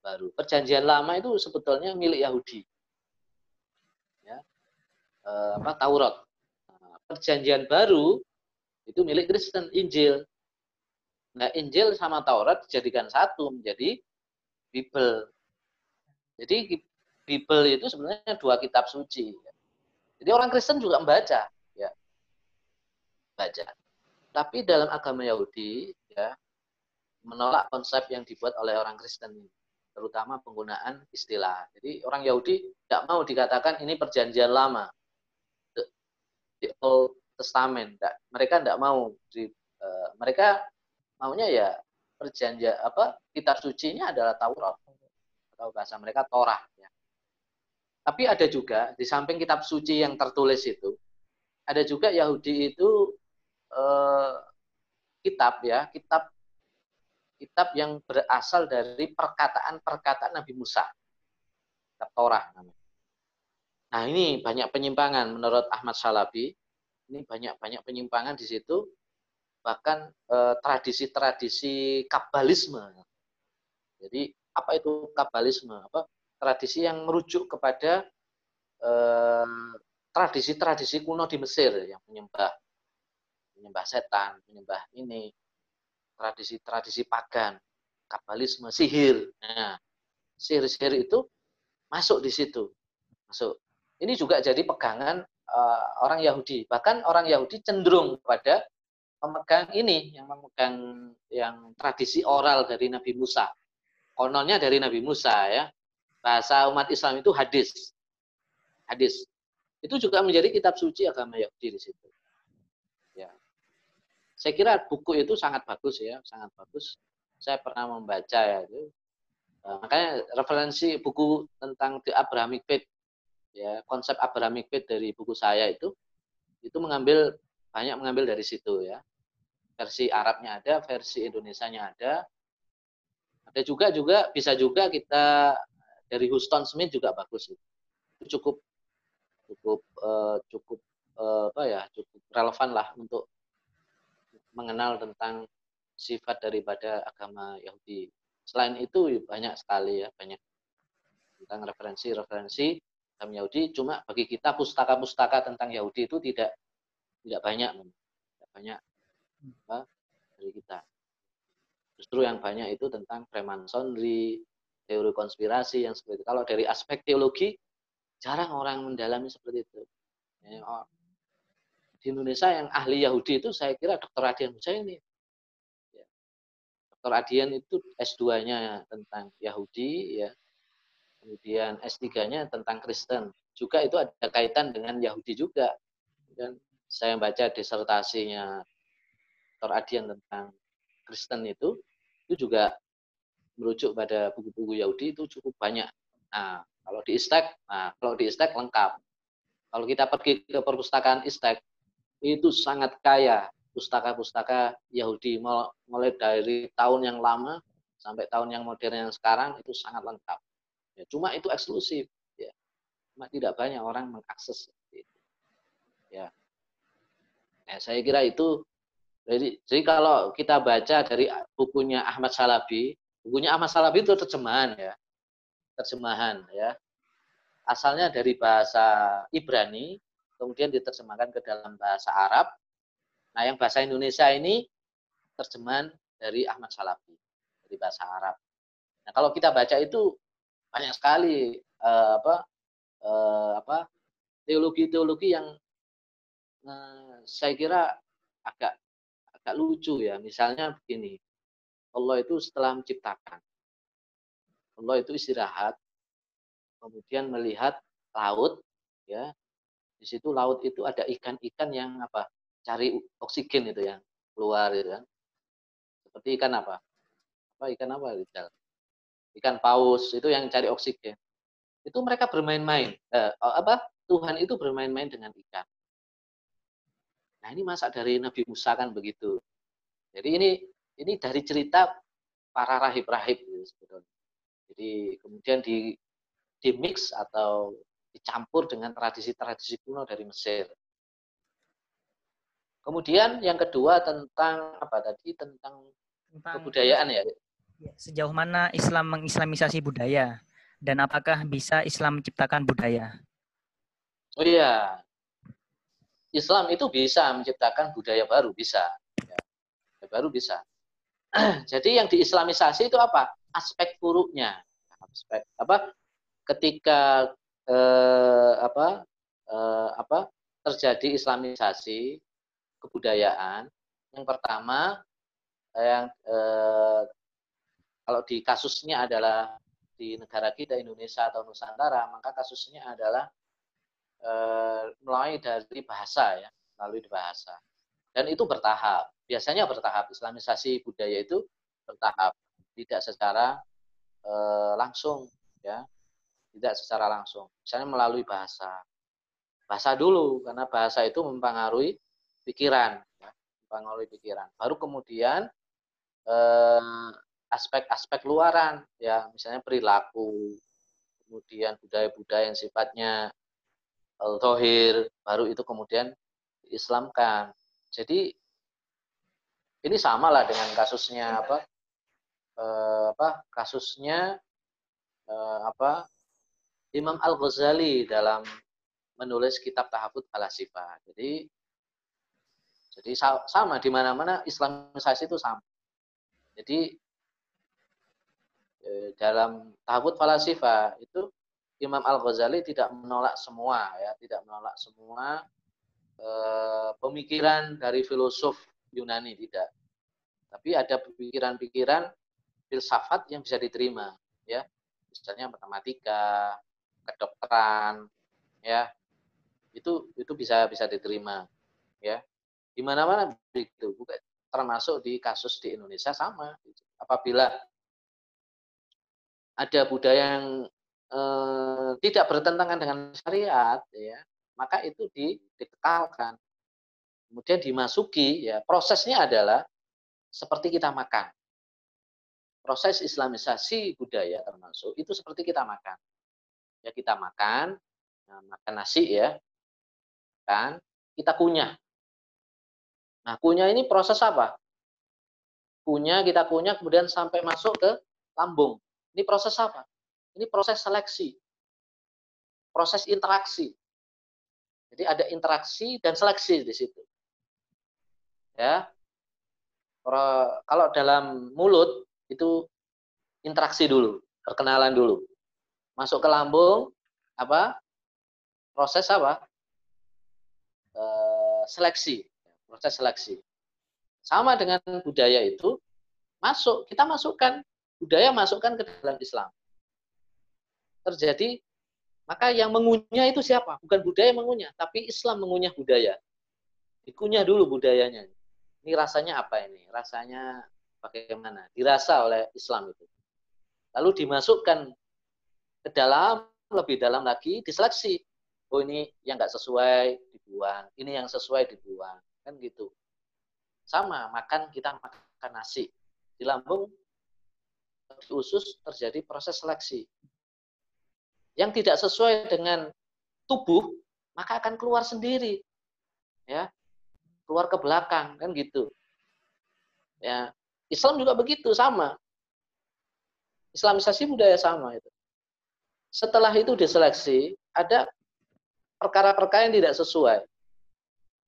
baru. Perjanjian lama itu sebetulnya milik Yahudi. Ya. E, apa Taurat. Nah, perjanjian baru itu milik Kristen, Injil. Nah, Injil sama Taurat dijadikan satu menjadi Bible. Jadi Bible itu sebenarnya dua kitab suci. Jadi orang Kristen juga membaca, ya. Baca. Tapi dalam agama Yahudi, ya, menolak konsep yang dibuat oleh orang Kristen terutama penggunaan istilah. Jadi orang Yahudi tidak mau dikatakan ini perjanjian lama, the, the Old Testament. Mereka tidak mau. Di, uh, mereka maunya ya perjanjian apa kitab sucinya adalah Taurat atau bahasa mereka Torah. Ya. Tapi ada juga di samping kitab suci yang tertulis itu, ada juga Yahudi itu uh, kitab ya, kitab kitab yang berasal dari perkataan-perkataan Nabi Musa. Kitab Torah namanya. Nah, ini banyak penyimpangan menurut Ahmad Salabi. Ini banyak-banyak penyimpangan di situ. Bahkan eh, tradisi-tradisi kabalisme. Jadi, apa itu kabalisme? Apa tradisi yang merujuk kepada eh, tradisi-tradisi kuno di Mesir yang menyembah menyembah setan, menyembah ini, tradisi-tradisi pagan, kabalisme, sihir. Nah, sihir-sihir itu masuk di situ. Masuk. Ini juga jadi pegangan uh, orang Yahudi. Bahkan orang Yahudi cenderung pada memegang ini, yang memegang yang tradisi oral dari Nabi Musa. Kononnya dari Nabi Musa ya. Bahasa umat Islam itu hadis. Hadis. Itu juga menjadi kitab suci agama Yahudi di situ. Saya kira buku itu sangat bagus ya, sangat bagus. Saya pernah membaca ya itu. Nah, makanya referensi buku tentang The Abrahamic Faith, ya konsep Abrahamic Faith dari buku saya itu, itu mengambil banyak mengambil dari situ ya. Versi Arabnya ada, versi Indonesianya ada. Ada juga juga bisa juga kita dari Houston Smith juga bagus itu cukup cukup uh, cukup uh, apa ya cukup relevan lah untuk mengenal tentang sifat daripada agama Yahudi. Selain itu banyak sekali ya, banyak tentang referensi-referensi agama Yahudi. Cuma bagi kita pustaka-pustaka tentang Yahudi itu tidak tidak banyak, tidak banyak apa, dari kita. Justru yang banyak itu tentang Freemasonry, teori konspirasi yang seperti itu. Kalau dari aspek teologi, jarang orang mendalami seperti itu. Di Indonesia yang ahli Yahudi itu saya kira Dr. Adian ini. Ya. Dr. Adian itu S2-nya tentang Yahudi, ya. kemudian S3-nya tentang Kristen. Juga itu ada kaitan dengan Yahudi juga. Dan saya baca disertasinya Dr. Adian tentang Kristen itu, itu juga merujuk pada buku-buku Yahudi itu cukup banyak. Nah, kalau di Istek, nah kalau di Istek lengkap. Kalau kita pergi ke perpustakaan Istek, itu sangat kaya pustaka-pustaka Yahudi mulai dari tahun yang lama sampai tahun yang modern yang sekarang itu sangat lengkap. Ya, cuma itu eksklusif. Ya. Cuma tidak banyak orang mengakses itu. Ya. ya saya kira itu jadi, jadi kalau kita baca dari bukunya Ahmad Salabi, bukunya Ahmad Salabi itu terjemahan ya. Terjemahan ya. Asalnya dari bahasa Ibrani, kemudian diterjemahkan ke dalam bahasa Arab. Nah, yang bahasa Indonesia ini terjemahan dari Ahmad Salafi dari bahasa Arab. Nah, kalau kita baca itu banyak sekali uh, apa uh, apa teologi-teologi yang uh, saya kira agak agak lucu ya. Misalnya begini, Allah itu setelah menciptakan, Allah itu istirahat, kemudian melihat laut, ya di situ laut itu ada ikan-ikan yang apa cari oksigen itu yang keluar itu kan. Seperti ikan apa? Apa ikan apa Rizal? ikan paus itu yang cari oksigen. Itu mereka bermain-main eh, apa Tuhan itu bermain-main dengan ikan. Nah ini masa dari Nabi Musa kan begitu. Jadi ini ini dari cerita para rahib-rahib gitu sebetulnya jadi kemudian di di mix atau dicampur dengan tradisi-tradisi kuno dari Mesir Kemudian yang kedua tentang apa tadi tentang, tentang kebudayaan ya.
ya. Sejauh mana Islam mengislamisasi budaya dan apakah bisa Islam menciptakan budaya?
Oh iya, Islam itu bisa menciptakan budaya baru bisa, ya. baru bisa. Jadi yang diislamisasi itu apa? Aspek buruknya, aspek apa? Ketika eh, apa eh, apa terjadi islamisasi kebudayaan. Yang pertama yang eh, kalau di kasusnya adalah di negara kita Indonesia atau Nusantara, maka kasusnya adalah eh, mulai dari bahasa ya, melalui bahasa. Dan itu bertahap. Biasanya bertahap. Islamisasi budaya itu bertahap, tidak secara eh, langsung ya, tidak secara langsung. Misalnya melalui bahasa. Bahasa dulu karena bahasa itu mempengaruhi pikiran, ya, mempengaruhi pikiran. Baru kemudian eh, aspek-aspek luaran, ya misalnya perilaku, kemudian budaya-budaya yang sifatnya al-tohir, baru itu kemudian diislamkan. Jadi ini sama lah dengan kasusnya apa eh, apa kasusnya eh, apa Imam Al Ghazali dalam menulis kitab Tahafut Falasifa. Jadi jadi sama di mana-mana Islamisasi itu sama. Jadi eh, dalam tahawud falasifa itu Imam Al Ghazali tidak menolak semua ya, tidak menolak semua eh, pemikiran dari filosof Yunani tidak. Tapi ada pikiran-pikiran filsafat yang bisa diterima ya. Misalnya matematika, kedokteran ya. Itu itu bisa bisa diterima ya di mana-mana begitu, bukan termasuk di kasus di Indonesia sama. Apabila ada budaya yang eh, tidak bertentangan dengan syariat, ya, maka itu dikekalkan. Kemudian dimasuki, ya prosesnya adalah seperti kita makan. Proses Islamisasi budaya termasuk itu seperti kita makan. Ya kita makan, nah, makan nasi ya, kan kita kunyah Nah, kunyah ini proses apa? Kunyah, kita kunyah kemudian sampai masuk ke lambung. Ini proses apa? Ini proses seleksi. Proses interaksi. Jadi ada interaksi dan seleksi di situ. Ya. Kalau dalam mulut itu interaksi dulu, perkenalan dulu. Masuk ke lambung, apa? Proses apa? E, seleksi proses seleksi. Sama dengan budaya itu masuk, kita masukkan budaya masukkan ke dalam Islam. Terjadi maka yang mengunyah itu siapa? Bukan budaya mengunyah, tapi Islam mengunyah budaya. Dikunyah dulu budayanya. Ini rasanya apa ini? Rasanya bagaimana? Dirasa oleh Islam itu. Lalu dimasukkan ke dalam, lebih dalam lagi, diseleksi. Oh ini yang nggak sesuai, dibuang. Ini yang sesuai, dibuang. Kan gitu. Sama makan kita makan nasi. Di lambung di usus terjadi proses seleksi. Yang tidak sesuai dengan tubuh maka akan keluar sendiri. Ya keluar ke belakang kan gitu. Ya Islam juga begitu sama. Islamisasi budaya sama itu setelah itu diseleksi ada perkara-perkara yang tidak sesuai.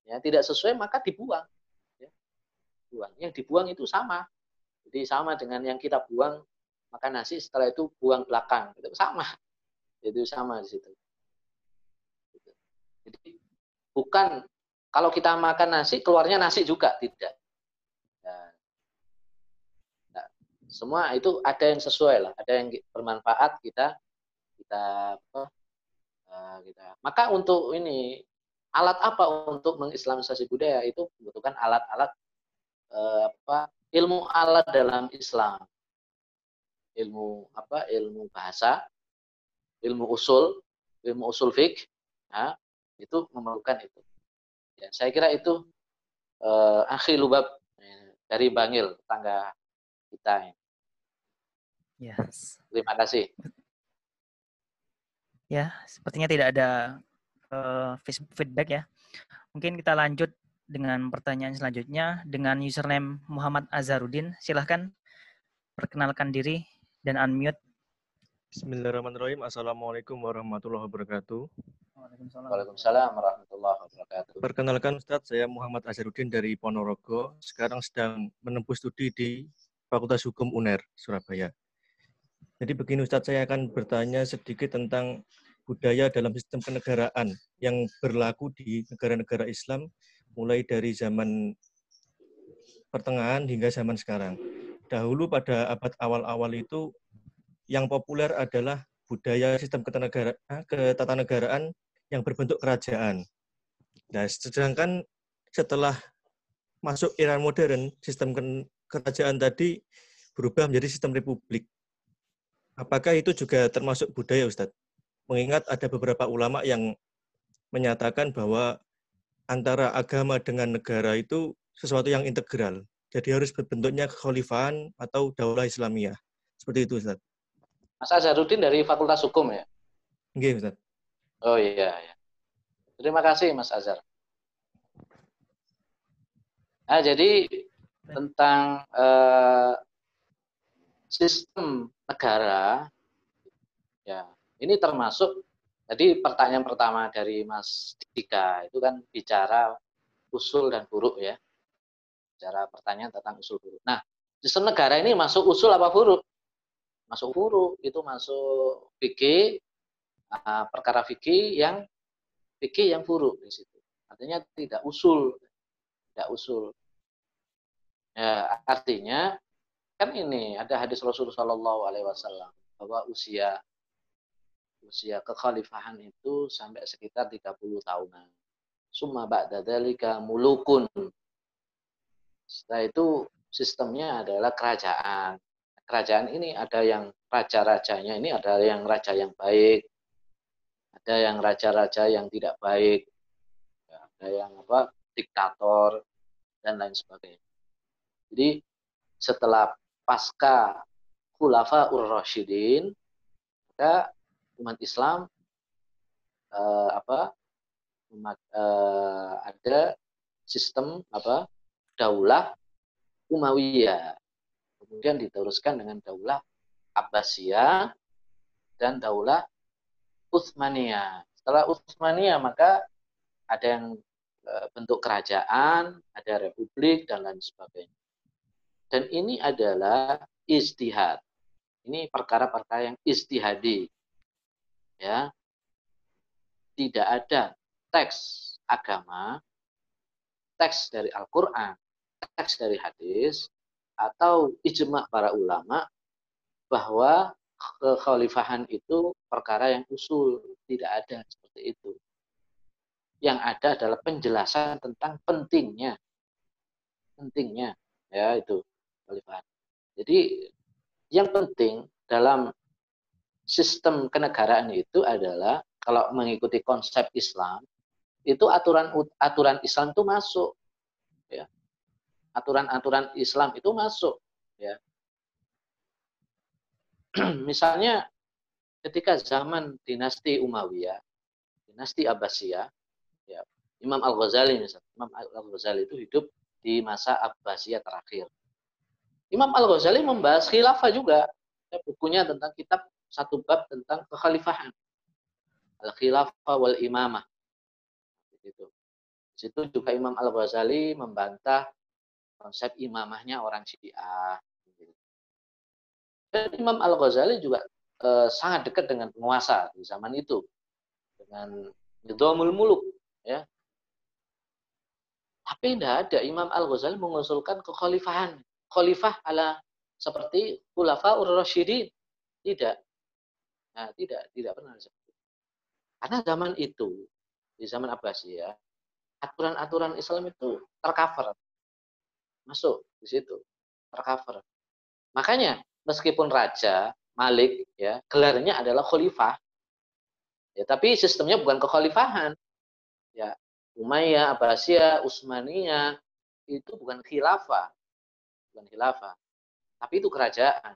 Ya tidak sesuai maka dibuang. Ya. buang. Yang dibuang itu sama. Jadi sama dengan yang kita buang makan nasi setelah itu buang belakang. Itu sama. Itu sama di situ. Jadi bukan kalau kita makan nasi keluarnya nasi juga. Tidak. Ya. nah, semua itu ada yang sesuai lah. Ada yang bermanfaat kita kita apa uh, kita. Maka untuk ini alat apa untuk mengislamisasi budaya? Itu membutuhkan alat-alat uh, apa ilmu alat dalam Islam. Ilmu apa ilmu bahasa ilmu usul ilmu usul fik ya, itu memerlukan itu. Ya saya kira itu uh, akhir lubab dari Bangil tangga kita
Yes.
Terima kasih.
Ya, sepertinya tidak ada uh, feedback ya. Mungkin kita lanjut dengan pertanyaan selanjutnya dengan username Muhammad Azharuddin. Silahkan perkenalkan diri dan unmute.
Bismillahirrahmanirrahim. Assalamualaikum warahmatullahi wabarakatuh.
Waalaikumsalam warahmatullahi wabarakatuh.
Perkenalkan Ustadz, saya Muhammad Azharuddin dari Ponorogo. Sekarang sedang menempuh studi di Fakultas Hukum UNER, Surabaya. Jadi begini Ustadz, saya akan bertanya sedikit tentang budaya dalam sistem kenegaraan yang berlaku di negara-negara Islam mulai dari zaman pertengahan hingga zaman sekarang. Dahulu pada abad awal-awal itu yang populer adalah budaya sistem ketatanegaraan yang berbentuk kerajaan. Nah, sedangkan setelah masuk era modern, sistem kerajaan tadi berubah menjadi sistem republik. Apakah itu juga termasuk budaya, Ustadz? Mengingat ada beberapa ulama yang menyatakan bahwa antara agama dengan negara itu sesuatu yang integral. Jadi harus berbentuknya kekhalifahan atau daulah Islamiyah. Seperti itu, Ustaz.
Mas Azharuddin dari Fakultas Hukum ya?
Oke, Ustaz.
Oh iya, iya. Terima kasih, Mas Azhar. Nah, jadi tentang uh, sistem negara, ya ini termasuk jadi pertanyaan pertama dari Mas Dika itu kan bicara usul dan buruk ya. Bicara pertanyaan tentang usul buruk. Nah, sistem negara ini masuk usul apa buruk? Masuk buruk, itu masuk fikih uh, perkara fikih yang fikih yang buruk di situ. Artinya tidak usul, tidak usul. Ya, artinya kan ini ada hadis Rasulullah Shallallahu Alaihi Wasallam bahwa usia usia kekhalifahan itu sampai sekitar 30 tahunan. Summa ba'da dzalika mulukun. Setelah itu sistemnya adalah kerajaan. Kerajaan ini ada yang raja-rajanya ini ada yang raja yang baik, ada yang raja-raja yang tidak baik, ada yang apa diktator dan lain sebagainya. Jadi setelah pasca khulafa ur-rasyidin, maka umat Islam uh, apa umat uh, ada sistem apa daulah Umayyah. Kemudian diteruskan dengan daulah Abbasiyah dan daulah Utsmaniyah. Setelah Utsmaniyah maka ada yang uh, bentuk kerajaan ada republik dan lain sebagainya. Dan ini adalah istihad ini perkara-perkara yang istihadi ya tidak ada teks agama, teks dari Al-Quran, teks dari hadis, atau ijma para ulama bahwa kekhalifahan itu perkara yang usul, tidak ada seperti itu. Yang ada adalah penjelasan tentang pentingnya, pentingnya, ya itu kekhalifahan. Jadi yang penting dalam sistem kenegaraan itu adalah kalau mengikuti konsep Islam itu aturan aturan Islam itu masuk ya. Aturan-aturan Islam itu masuk ya. Misalnya ketika zaman dinasti Umayyah dinasti Abbasiyah ya Imam Al Ghazali misalnya Imam Al Ghazali itu hidup di masa Abbasiyah terakhir. Imam Al Ghazali membahas khilafah juga ya, bukunya tentang kitab satu bab tentang kekhalifahan. Al-khilafah wal imamah. Itu. Di situ juga Imam Al-Ghazali membantah konsep imamahnya orang Syiah. Dan Imam Al Ghazali juga eh, sangat dekat dengan penguasa di zaman itu dengan Nidhamul Muluk ya. Tapi tidak ada Imam Al Ghazali mengusulkan kekhalifahan, khalifah ala seperti Khulafa ur-Rasyidin. Tidak. Nah, tidak, tidak pernah seperti Karena zaman itu, di zaman Abbasiyah, aturan-aturan Islam itu tercover. Masuk di situ, tercover. Makanya meskipun raja Malik ya, gelarnya adalah khalifah. Ya, tapi sistemnya bukan kekhalifahan. Ya, Umayyah, Abbasiyah, Utsmaniyah itu bukan khilafah. Bukan khilafah. Tapi itu kerajaan.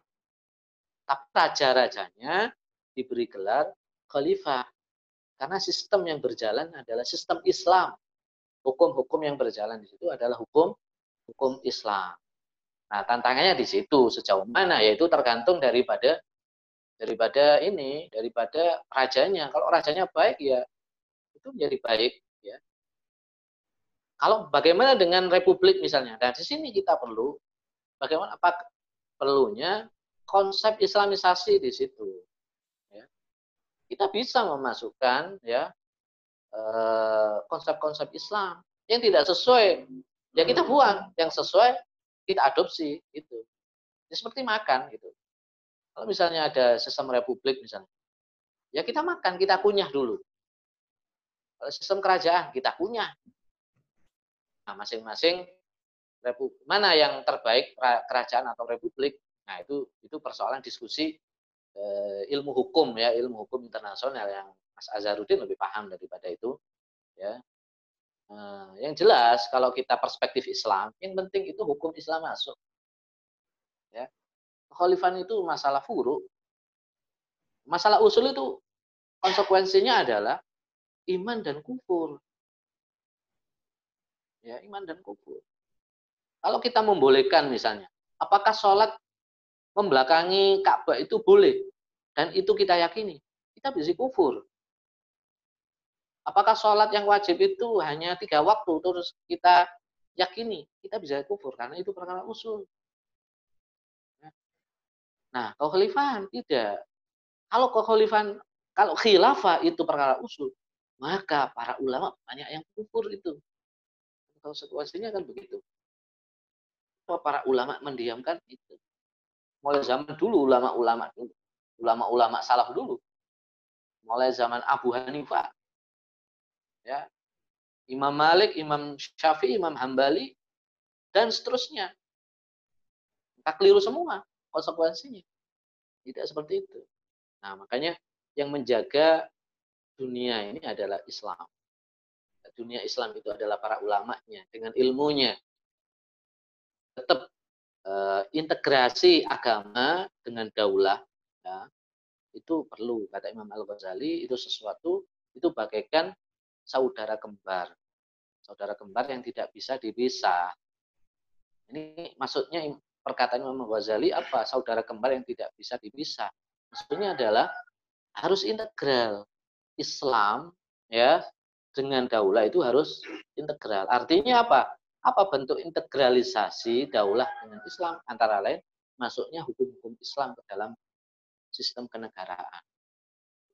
Tapi raja-rajanya diberi gelar khalifah. Karena sistem yang berjalan adalah sistem Islam. Hukum-hukum yang berjalan di situ adalah hukum hukum Islam. Nah, tantangannya di situ sejauh mana yaitu tergantung daripada daripada ini, daripada rajanya. Kalau rajanya baik ya itu menjadi baik ya. Kalau bagaimana dengan republik misalnya? Dan di sini kita perlu bagaimana apa perlunya konsep islamisasi di situ. Kita bisa memasukkan ya eh, konsep-konsep Islam yang tidak sesuai ya kita buang yang sesuai kita adopsi itu. Ya, seperti makan gitu. Kalau misalnya ada sistem republik misalnya, ya kita makan, kita kunyah dulu. Kalau sistem kerajaan, kita kunyah. Nah, masing-masing republik mana yang terbaik kerajaan atau republik? Nah, itu itu persoalan diskusi ilmu hukum ya, ilmu hukum internasional yang Mas Azharuddin lebih paham daripada itu ya. Nah, yang jelas kalau kita perspektif Islam, yang penting itu hukum Islam masuk. Ya. Khalifan itu masalah furu. Masalah usul itu konsekuensinya adalah iman dan kufur. Ya, iman dan kufur. Kalau kita membolehkan misalnya, apakah sholat membelakangi Ka'bah itu boleh? Dan itu kita yakini, kita bisa kufur. Apakah sholat yang wajib itu hanya tiga waktu terus kita yakini kita bisa kufur karena itu perkara usul. Nah, kekhalifahan tidak. Kalau kekhalifahan, kalau khilafah itu perkara usul, maka para ulama banyak yang kufur itu. Konsekuensinya kan begitu. Para ulama mendiamkan itu. Mulai zaman dulu ulama-ulama dulu, ulama-ulama salaf dulu. Mulai zaman Abu Hanifah, ya Imam Malik, Imam Syafi'i, Imam Hambali, dan seterusnya. Kita keliru semua konsekuensinya. Tidak seperti itu. Nah, makanya yang menjaga dunia ini adalah Islam. Dunia Islam itu adalah para ulamanya dengan ilmunya. Tetap eh, integrasi agama dengan daulah ya, itu perlu kata Imam Al Ghazali itu sesuatu itu bagaikan saudara kembar. Saudara kembar yang tidak bisa dipisah. Ini maksudnya perkataan Imam Ghazali apa? Saudara kembar yang tidak bisa dipisah. Maksudnya adalah harus integral. Islam ya dengan daulah itu harus integral. Artinya apa? Apa bentuk integralisasi daulah dengan Islam? Antara lain masuknya hukum-hukum Islam ke dalam sistem kenegaraan.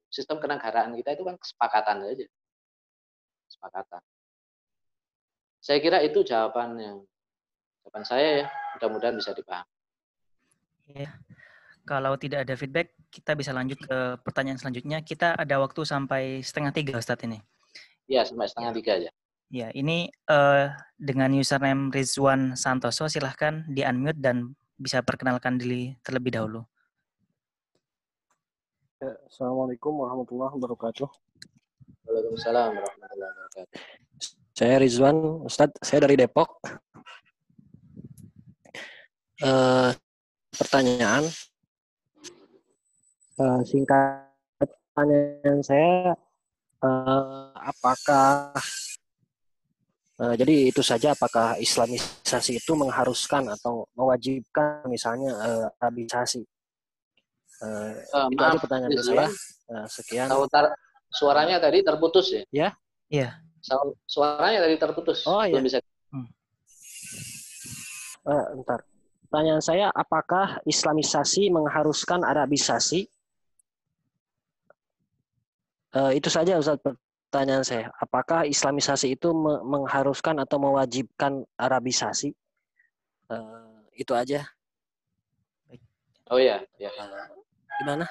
Sistem kenegaraan kita itu kan kesepakatan saja kesepakatan. Saya kira itu jawaban yang jawaban saya ya. Mudah-mudahan bisa dipahami.
Ya. Kalau tidak ada feedback, kita bisa lanjut ke pertanyaan selanjutnya. Kita ada waktu sampai setengah tiga, Ustadz ini.
Iya, sampai setengah tiga aja.
Ya, ini uh, dengan username Rizwan Santoso, silahkan di-unmute dan bisa perkenalkan diri terlebih dahulu.
Ya, Assalamualaikum warahmatullahi wabarakatuh.
Waalaikumsalam warahmatullahi wabarakatuh.
Saya Rizwan, Ustadz, saya dari Depok. Uh, pertanyaan, uh, singkat pertanyaan saya, uh, apakah uh, jadi itu saja apakah Islamisasi itu mengharuskan atau mewajibkan misalnya uh, Arabisasi? Uh, uh, itu maaf, aja pertanyaan saya. Uh, sekian.
Suaranya tadi terputus ya?
Ya.
Iya.
Suaranya tadi terputus.
Oh iya. bisa. Hmm. Uh, entar. pertanyaan saya, apakah Islamisasi mengharuskan Arabisasi? Uh, itu saja Ustaz pertanyaan saya. Apakah Islamisasi itu mengharuskan atau mewajibkan Arabisasi? Uh, itu aja.
Oh ya, ya.
Uh, gimana?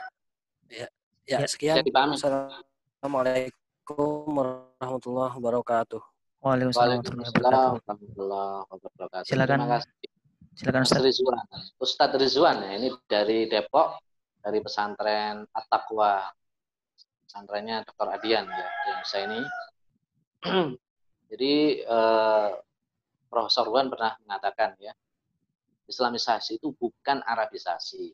Ya, ya, ya sekian. Assalamualaikum warahmatullahi wabarakatuh.
Waalaikumsalam warahmatullahi wabarakatuh. Silakan. Terima kasih. Silakan Ustaz.
Rizwan. Ustadz Rizwan ya, ini dari Depok, dari pesantren At-Taqwa. Pesantrennya Dr. Adian ya, yang saya ini. Jadi eh, Profesor Wan pernah mengatakan ya, Islamisasi itu bukan Arabisasi.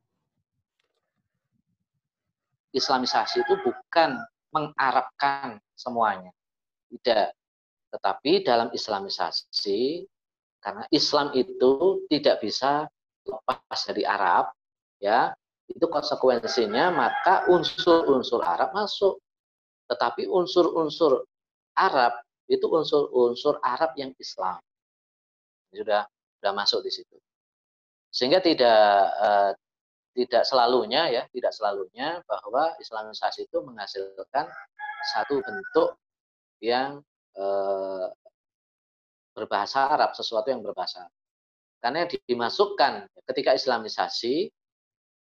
Islamisasi itu bukan mengarabkan semuanya. Tidak. Tetapi dalam Islamisasi karena Islam itu tidak bisa lepas dari Arab, ya. Itu konsekuensinya maka unsur-unsur Arab masuk. Tetapi unsur-unsur Arab itu unsur-unsur Arab yang Islam. Sudah sudah masuk di situ. Sehingga tidak eh, tidak selalunya ya, tidak selalunya bahwa Islamisasi itu menghasilkan satu bentuk yang eh, berbahasa Arab, sesuatu yang berbahasa Karena dimasukkan ketika Islamisasi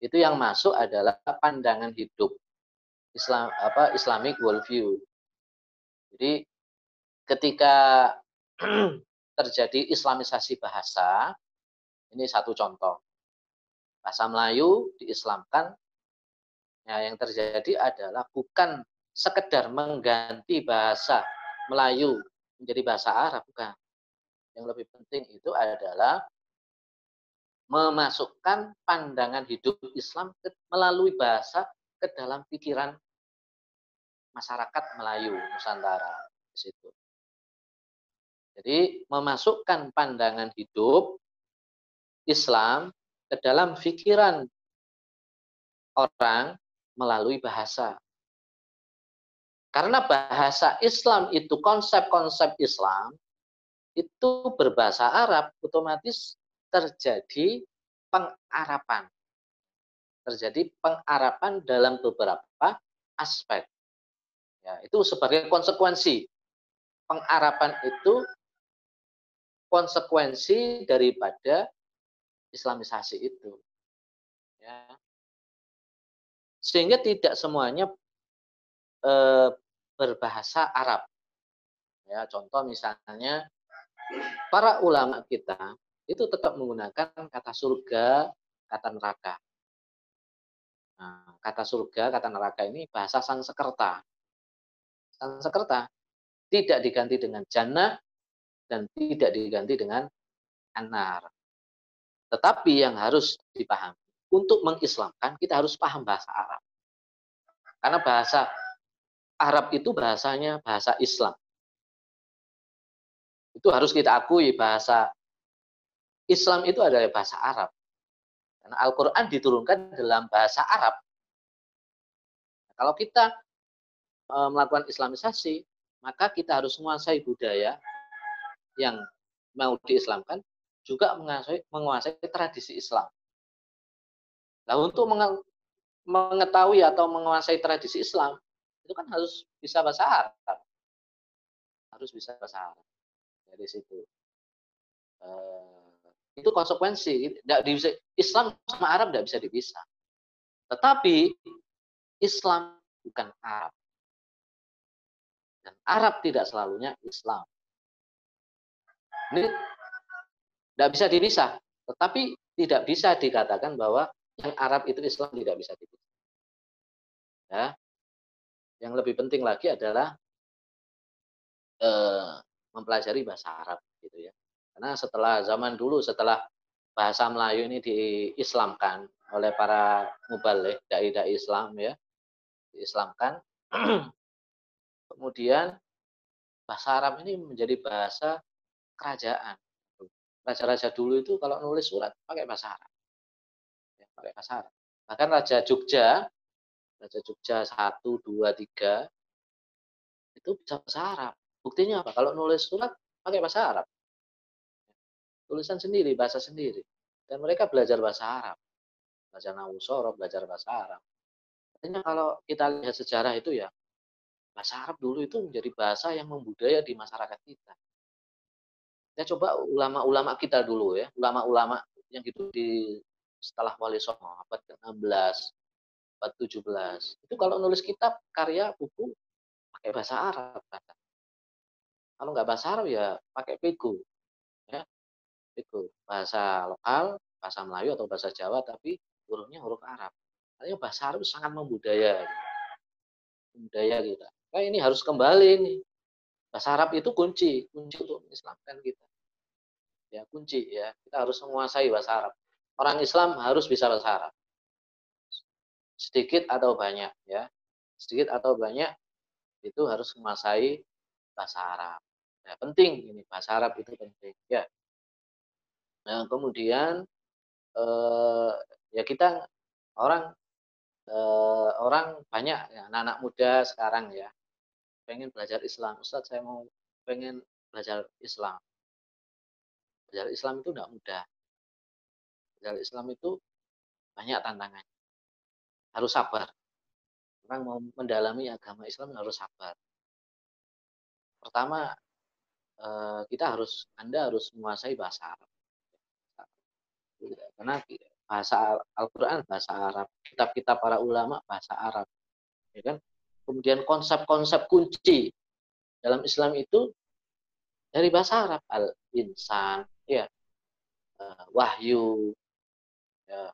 itu yang masuk adalah pandangan hidup Islam apa Islamic worldview. Jadi ketika terjadi Islamisasi bahasa, ini satu contoh. Bahasa Melayu diislamkan, ya yang terjadi adalah bukan sekedar mengganti bahasa Melayu menjadi bahasa Arab, bukan yang lebih penting itu adalah memasukkan pandangan hidup Islam melalui bahasa ke dalam pikiran masyarakat Melayu Nusantara di situ. Jadi memasukkan pandangan hidup Islam ke dalam pikiran orang melalui bahasa. Karena bahasa Islam itu konsep-konsep Islam itu berbahasa Arab, otomatis terjadi pengarapan. Terjadi pengarapan dalam beberapa aspek. Ya, itu sebagai konsekuensi. Pengarapan itu konsekuensi daripada Islamisasi itu. Ya. Sehingga tidak semuanya e, berbahasa Arab. Ya, contoh misalnya para ulama kita itu tetap menggunakan kata surga, kata neraka. Nah, kata surga, kata neraka ini bahasa Sanskerta. Sanskerta tidak diganti dengan jannah dan tidak diganti dengan anar. Tetapi yang harus dipahami, untuk mengislamkan kita harus paham bahasa Arab. Karena bahasa Arab itu bahasanya bahasa Islam. Itu harus kita akui bahasa Islam itu adalah bahasa Arab. Karena Al-Quran diturunkan dalam bahasa Arab. Kalau kita e, melakukan Islamisasi, maka kita harus menguasai budaya yang mau diislamkan, juga menguasai, menguasai tradisi Islam. Nah, untuk mengetahui atau menguasai tradisi Islam, itu kan harus bisa bahasa Arab. Harus bisa bahasa Arab dari situ. Uh, itu konsekuensi. Tidak bisa, Islam sama Arab tidak bisa dipisah. Tetapi Islam bukan Arab. Dan Arab tidak selalunya Islam. Ini tidak bisa dipisah. Tetapi tidak bisa dikatakan bahwa yang Arab itu Islam tidak bisa dipisah. Ya. Yang lebih penting lagi adalah eh, mempelajari bahasa Arab gitu ya. Karena setelah zaman dulu setelah bahasa Melayu ini diislamkan oleh para mubalik dai-dai Islam ya, diislamkan. Kemudian bahasa Arab ini menjadi bahasa kerajaan. Raja-raja dulu itu kalau nulis surat pakai bahasa Arab. Ya, pakai bahasa Arab. Bahkan Raja Jogja, Raja Jogja 1, 2, 3, itu bisa bahasa Arab. Buktinya apa? Kalau nulis surat pakai bahasa Arab. Tulisan sendiri, bahasa sendiri. Dan mereka belajar bahasa Arab. Belajar Nawusoro, belajar bahasa Arab. Artinya kalau kita lihat sejarah itu ya, bahasa Arab dulu itu menjadi bahasa yang membudaya di masyarakat kita. Ya coba ulama-ulama kita dulu ya, ulama-ulama yang hidup di setelah Wali Songo, abad ke-16, abad 17. Itu kalau nulis kitab, karya, buku, pakai bahasa Arab. Kalau nggak bahasa Arab ya pakai pego. Pego. Bahasa lokal, bahasa Melayu atau bahasa Jawa, tapi hurufnya huruf Arab. Artinya bahasa Arab sangat membudaya. Membudaya kita. Nah ini harus kembali nih. Bahasa Arab itu kunci, kunci untuk mengislamkan kita. Ya, kunci ya. Kita harus menguasai bahasa Arab. Orang Islam harus bisa bahasa Arab. Sedikit atau banyak ya. Sedikit atau banyak itu harus menguasai bahasa Arab. Ya, penting ini bahasa Arab itu penting ya. Nah, kemudian eh, ya kita orang eh, orang banyak ya anak-anak muda sekarang ya pengen belajar Islam. Ustadz saya mau pengen belajar Islam. Belajar Islam itu tidak mudah. Belajar Islam itu banyak tantangannya. Harus sabar. Orang mau mendalami agama Islam harus sabar. Pertama, eh, kita harus, Anda harus menguasai bahasa Arab. Karena bahasa Al-Quran bahasa Arab, kitab-kitab para ulama bahasa Arab. Ya kan? Kemudian konsep-konsep kunci dalam Islam itu dari bahasa Arab al-insan, ya, uh, wahyu, ya,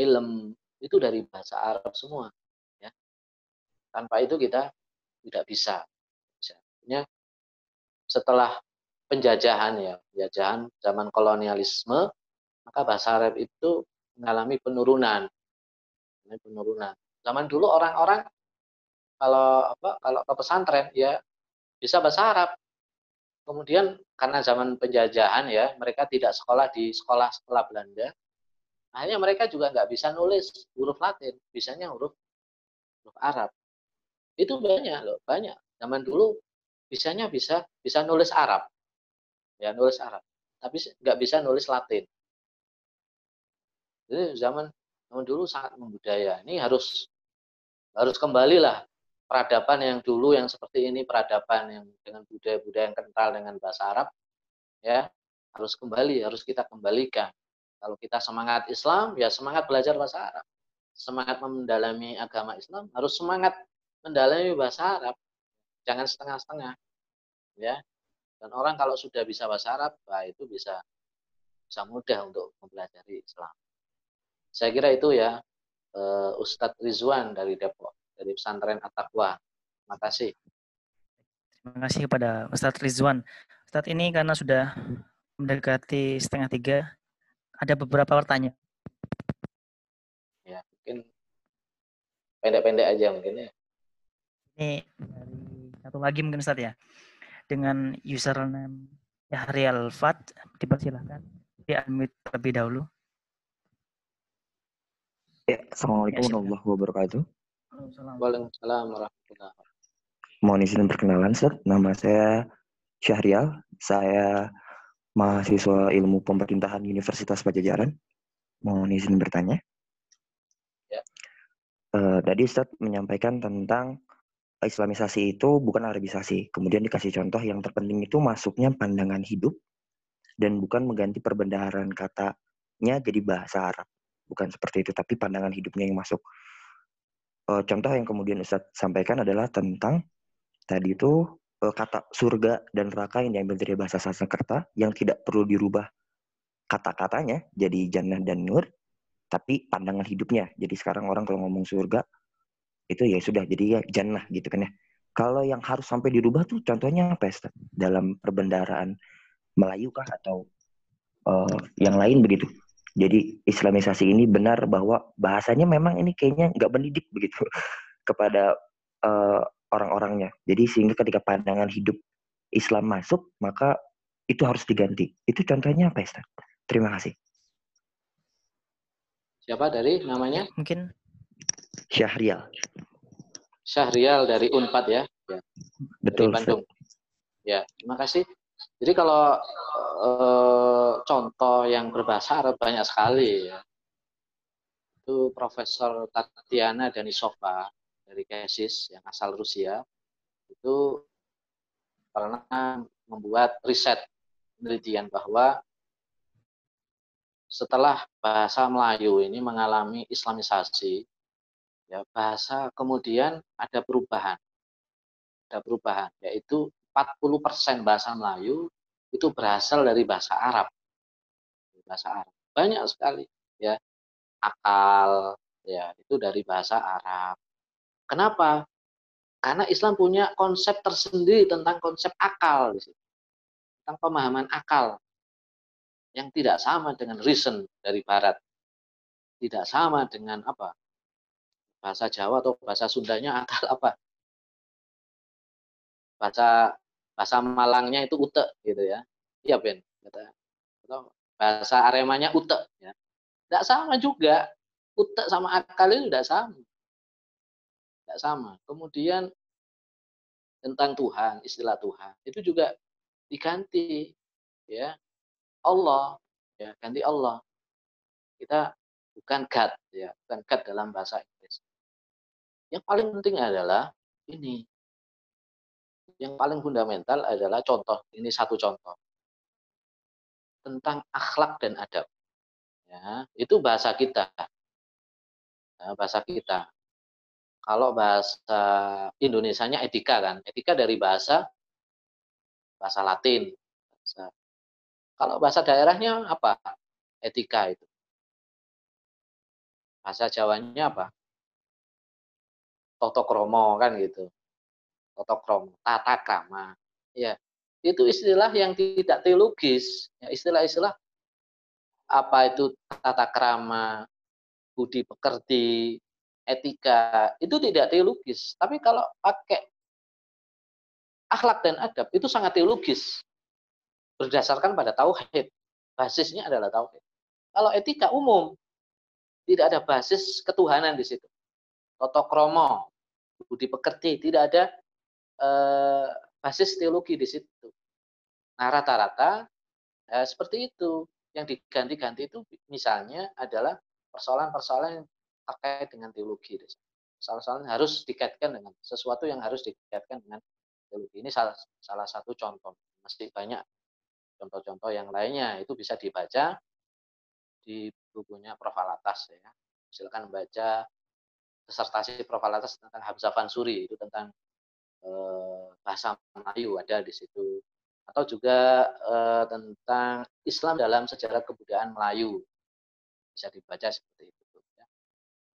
ilm itu dari bahasa Arab semua, ya. Tanpa itu kita tidak bisa. Ya, setelah penjajahan ya, penjajahan zaman kolonialisme, maka bahasa Arab itu mengalami penurunan. Penurunan. Zaman dulu orang-orang kalau apa kalau ke pesantren ya bisa bahasa Arab. Kemudian karena zaman penjajahan ya mereka tidak sekolah di sekolah-sekolah Belanda, akhirnya mereka juga nggak bisa nulis huruf Latin, bisanya huruf huruf Arab. Itu banyak loh, banyak. Zaman dulu bisanya bisa bisa nulis Arab, ya nulis Arab, tapi nggak bisa nulis Latin. Jadi zaman zaman dulu sangat membudaya. Ini harus harus kembalilah peradaban yang dulu yang seperti ini peradaban yang dengan budaya-budaya yang kental dengan bahasa Arab ya. Harus kembali harus kita kembalikan. Kalau kita semangat Islam ya semangat belajar bahasa Arab. Semangat mendalami agama Islam harus semangat mendalami bahasa Arab. Jangan setengah-setengah ya. Dan orang kalau sudah bisa bahasa Arab bah itu bisa bisa mudah untuk mempelajari Islam saya kira itu ya uh, Ustadz Rizwan dari Depok dari pesantren At-Taqwa. Terima kasih.
Terima kasih kepada Ustadz Rizwan. Ustadz ini karena sudah mendekati setengah tiga, ada beberapa pertanyaan.
Ya, mungkin pendek-pendek aja mungkin ya.
Ini dari satu lagi mungkin Ustadz ya. Dengan username Yahrial Fat, dipersilahkan di unmute terlebih dahulu.
Ya, Assalamualaikum ya, warahmatullahi wabarakatuh.
Waalaikumsalam warahmatullahi
Mohon izin perkenalan, Sir. Nama saya Syahrial. Saya mahasiswa ilmu pemerintahan Universitas Pajajaran. Mohon izin bertanya. Ya. Uh, tadi Ustaz menyampaikan tentang Islamisasi itu bukan Arabisasi. Kemudian dikasih contoh yang terpenting itu masuknya pandangan hidup dan bukan mengganti perbendaharaan katanya jadi bahasa Arab. Bukan seperti itu, tapi pandangan hidupnya yang masuk. Uh, contoh yang kemudian Ustadz sampaikan adalah tentang tadi itu uh, kata surga dan neraka yang diambil dari bahasa Sanskerta yang tidak perlu dirubah kata-katanya jadi jannah dan nur tapi pandangan hidupnya. Jadi sekarang orang kalau ngomong surga itu ya sudah jadi ya jannah gitu kan ya. Kalau yang harus sampai dirubah tuh contohnya apa ya dalam perbendaraan Melayu kah atau uh, yang lain begitu jadi Islamisasi ini benar bahwa bahasanya memang ini kayaknya nggak mendidik begitu kepada uh, orang-orangnya. Jadi sehingga ketika pandangan hidup Islam masuk, maka itu harus diganti. Itu contohnya apa, Ustaz? Terima kasih.
Siapa dari namanya?
Mungkin
Syahrial.
Syahrial dari Unpad ya. ya.
Betul.
Dari Bandung. Ya, terima kasih. Jadi kalau eh, contoh yang berbahasa Arab banyak sekali ya. Itu Profesor Tatiana Danisova dari Kesis yang asal Rusia itu pernah membuat riset penelitian bahwa setelah bahasa Melayu ini mengalami islamisasi, ya bahasa kemudian ada perubahan. Ada perubahan, yaitu 40% bahasa Melayu itu berasal dari bahasa Arab. Bahasa Arab. Banyak sekali ya. Akal ya itu dari bahasa Arab. Kenapa? Karena Islam punya konsep tersendiri tentang konsep akal Tentang pemahaman akal yang tidak sama dengan reason dari barat. Tidak sama dengan apa? Bahasa Jawa atau bahasa Sundanya akal apa? Bahasa bahasa Malangnya itu ute gitu ya. Iya Ben, kata atau bahasa Aremanya ute ya. Tidak sama juga. Ute sama akal itu tidak sama. Tidak sama. Kemudian tentang Tuhan, istilah Tuhan, itu juga diganti ya Allah ya ganti Allah kita bukan God ya bukan God dalam bahasa Inggris yang paling penting adalah ini yang paling fundamental adalah contoh ini satu contoh tentang akhlak dan adab ya itu bahasa kita ya, bahasa kita kalau bahasa Indonesianya etika kan etika dari bahasa bahasa Latin bahasa kalau bahasa daerahnya apa? Etika itu. Bahasa Jawanya apa? Toto kromo kan gitu. Toto kromo, tata krama. Ya, itu istilah yang tidak teologis. Ya, istilah-istilah apa itu tata krama, budi pekerti, etika, itu tidak teologis. Tapi kalau pakai akhlak dan adab itu sangat teologis berdasarkan pada tauhid. Basisnya adalah tauhid. Kalau etika umum, tidak ada basis ketuhanan di situ. Toto kromo, budi pekerti, tidak ada eh, basis teologi di situ. Nah rata-rata eh, seperti itu. Yang diganti-ganti itu misalnya adalah persoalan-persoalan yang terkait dengan teologi. Persoalan-persoalan harus dikaitkan dengan sesuatu yang harus dikaitkan dengan teologi. Ini salah, salah satu contoh. Masih banyak contoh-contoh yang lainnya itu bisa dibaca di bukunya Prof. Alatas ya. Silakan baca disertasi Prof. Alatas tentang Hamzah Fansuri itu tentang eh, bahasa Melayu ada di situ atau juga eh, tentang Islam dalam sejarah kebudayaan Melayu bisa dibaca seperti itu ya.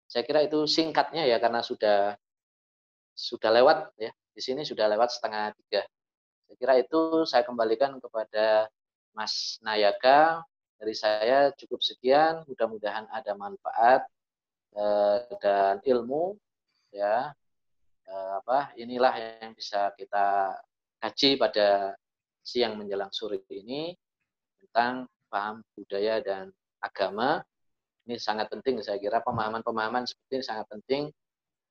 Saya kira itu singkatnya ya karena sudah sudah lewat ya di sini sudah lewat setengah tiga saya kira itu saya kembalikan kepada Mas Nayaka. Dari saya cukup sekian. Mudah-mudahan ada manfaat eh, dan ilmu. Ya, apa inilah yang bisa kita kaji pada siang menjelang sore ini tentang paham budaya dan agama. Ini sangat penting saya kira pemahaman-pemahaman seperti ini sangat penting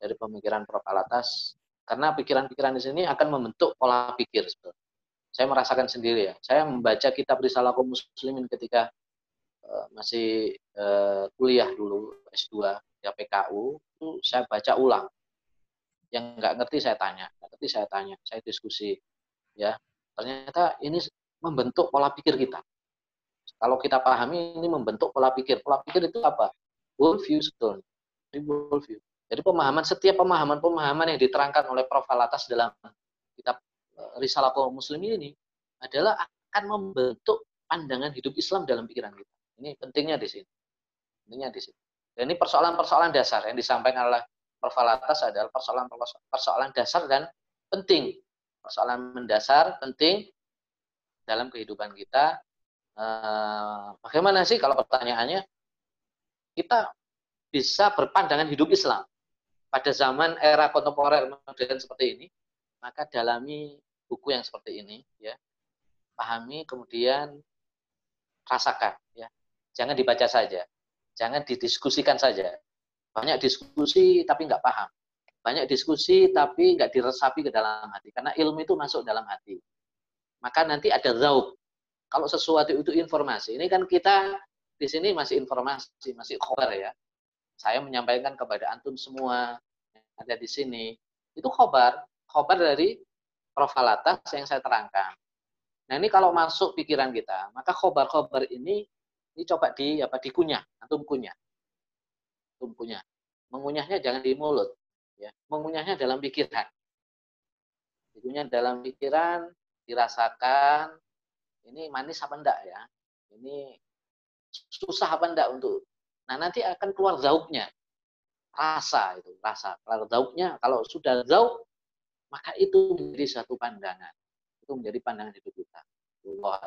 dari pemikiran Prof. Alatas karena pikiran-pikiran di sini akan membentuk pola pikir. Saya merasakan sendiri ya. Saya membaca kitab Risalah kaum muslimin ketika uh, masih uh, kuliah dulu S2 ya PKU itu saya baca ulang. Yang nggak ngerti saya tanya, nggak ngerti saya tanya, saya diskusi ya. Ternyata ini membentuk pola pikir kita. Kalau kita pahami ini membentuk pola pikir. Pola pikir itu apa? Worldview sebetulnya. Worldview. Jadi pemahaman setiap pemahaman-pemahaman yang diterangkan oleh Prof. Alatas dalam kitab eh, Risalah kaum muslimin ini adalah akan membentuk pandangan hidup Islam dalam pikiran kita. Ini pentingnya di sini. Pentingnya di sini. Dan ini persoalan-persoalan dasar yang disampaikan oleh Prof. Alatas adalah persoalan-persoalan dasar dan penting. Persoalan mendasar, penting dalam kehidupan kita. Eh, bagaimana sih kalau pertanyaannya kita bisa berpandangan hidup Islam pada zaman era kontemporer modern seperti ini, maka dalami buku yang seperti ini, ya, pahami kemudian rasakan, ya, jangan dibaca saja, jangan didiskusikan saja. Banyak diskusi tapi nggak paham, banyak diskusi tapi nggak diresapi ke dalam hati, karena ilmu itu masuk dalam hati, maka nanti ada zauk. Kalau sesuatu itu informasi, ini kan kita di sini masih informasi, masih khobar ya. Saya menyampaikan kepada antum semua yang ada di sini. Itu khobar, khobar dari profil atas yang saya terangkan. Nah ini kalau masuk pikiran kita, maka khobar-khobar ini ini coba di apa dikunyah, antum kunyah. Antum kunyah. Mengunyahnya jangan di mulut, ya. Mengunyahnya dalam pikiran. Dikunyah dalam pikiran, dirasakan ini manis apa enggak ya? Ini susah apa enggak untuk Nah, nanti akan keluar zauknya. Rasa itu, rasa. Kalau zauknya, kalau sudah zauk, maka itu menjadi satu pandangan. Itu menjadi pandangan hidup kita. Allah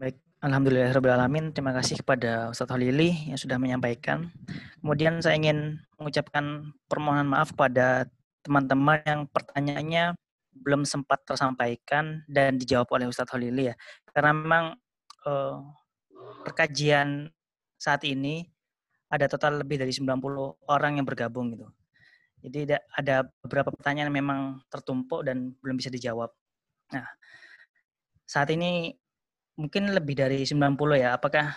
Baik, Alhamdulillahirrahmanirrahim. Terima kasih kepada Ustaz Halili yang sudah menyampaikan. Kemudian saya ingin mengucapkan permohonan maaf kepada teman-teman yang pertanyaannya belum sempat tersampaikan dan dijawab oleh Ustadz Holili ya. Karena memang uh, perkajian saat ini ada total lebih dari 90 orang yang bergabung gitu. Jadi ada beberapa pertanyaan yang memang tertumpuk dan belum bisa dijawab. Nah, saat ini mungkin lebih dari 90 ya. Apakah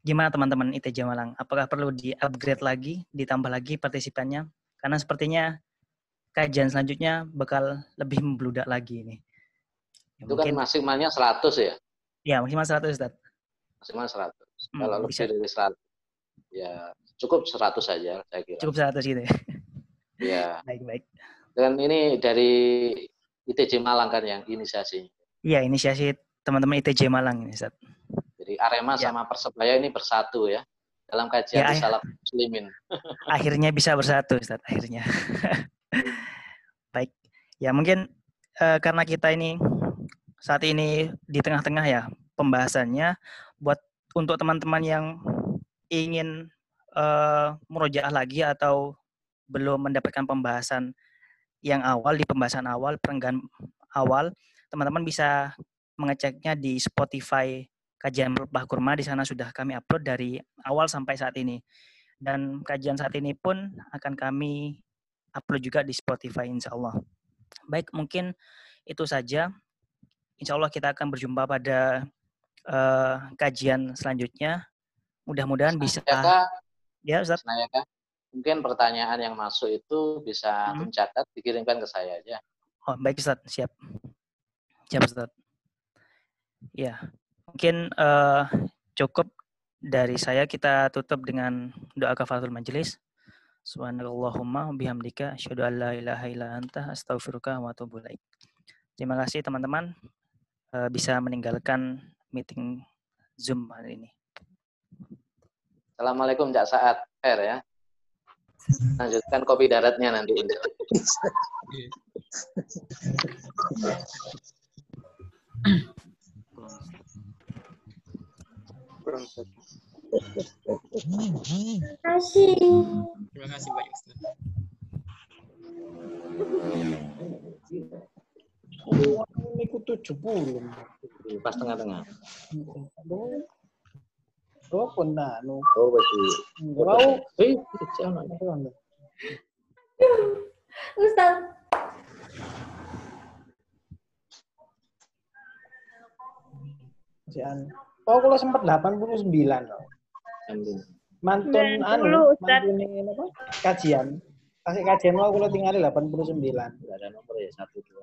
gimana teman-teman ITJ Malang? Apakah perlu di-upgrade lagi, ditambah lagi partisipannya? Karena sepertinya kajian selanjutnya bakal lebih membludak lagi ini.
Ya, itu kan mungkin, kan maksimalnya 100 ya?
Ya, maksimal 100 Ustaz.
Maksimal 100. Hmm, Kalau lebih dari 100 ya cukup 100 saja saya kira.
Cukup 100 gitu ya.
Iya.
baik, baik.
Dan ini dari ITJ Malang kan yang inisiasi.
Iya, inisiasi teman-teman ITJ Malang ini, Ustaz.
Jadi Arema ya. sama Persebaya ini bersatu ya dalam kajian ya, salah muslimin.
Akhirnya bisa bersatu, Ustaz, akhirnya. Baik, ya mungkin uh, karena kita ini saat ini di tengah-tengah ya pembahasannya, buat untuk teman-teman yang ingin uh, lagi atau belum mendapatkan pembahasan yang awal di pembahasan awal perenggan awal, teman-teman bisa mengeceknya di Spotify kajian Pelepah Kurma di sana sudah kami upload dari awal sampai saat ini. Dan kajian saat ini pun akan kami upload juga di Spotify insya Allah. Baik, mungkin itu saja. Insya Allah kita akan berjumpa pada uh, kajian selanjutnya. Mudah-mudahan bisa.
ya, Ustaz. Senayaka, mungkin pertanyaan yang masuk itu bisa hmm. mencatat, dikirimkan ke saya aja.
Oh, baik Ustaz, siap. Siap Ustaz. Ya, mungkin uh, cukup dari saya kita tutup dengan doa kafaratul majelis. Subhanallahumma bihamdika asyhadu an la ilaha illa anta astaghfiruka wa atubu ilaik. Terima kasih teman-teman uh, bisa meninggalkan meeting Zoom hari ini.
Assalamualaikum Cak Saat. Fair ya. Lanjutkan kopi daratnya nanti.
Terima kasih. Terima kasih banyak Ustaz.
Ini ku tujuh puluh. Pas tengah-tengah.
Oh, pun nak nu.
Oh, betul.
Mau?
Eh, jangan.
Ustaz. Masih Oh, kalau sempat 89 loh. Mantun anu, mantun ini apa? Kajian. Kasih kajian mau kalau tinggal 89. Enggak
ada nomor ya, satu dua.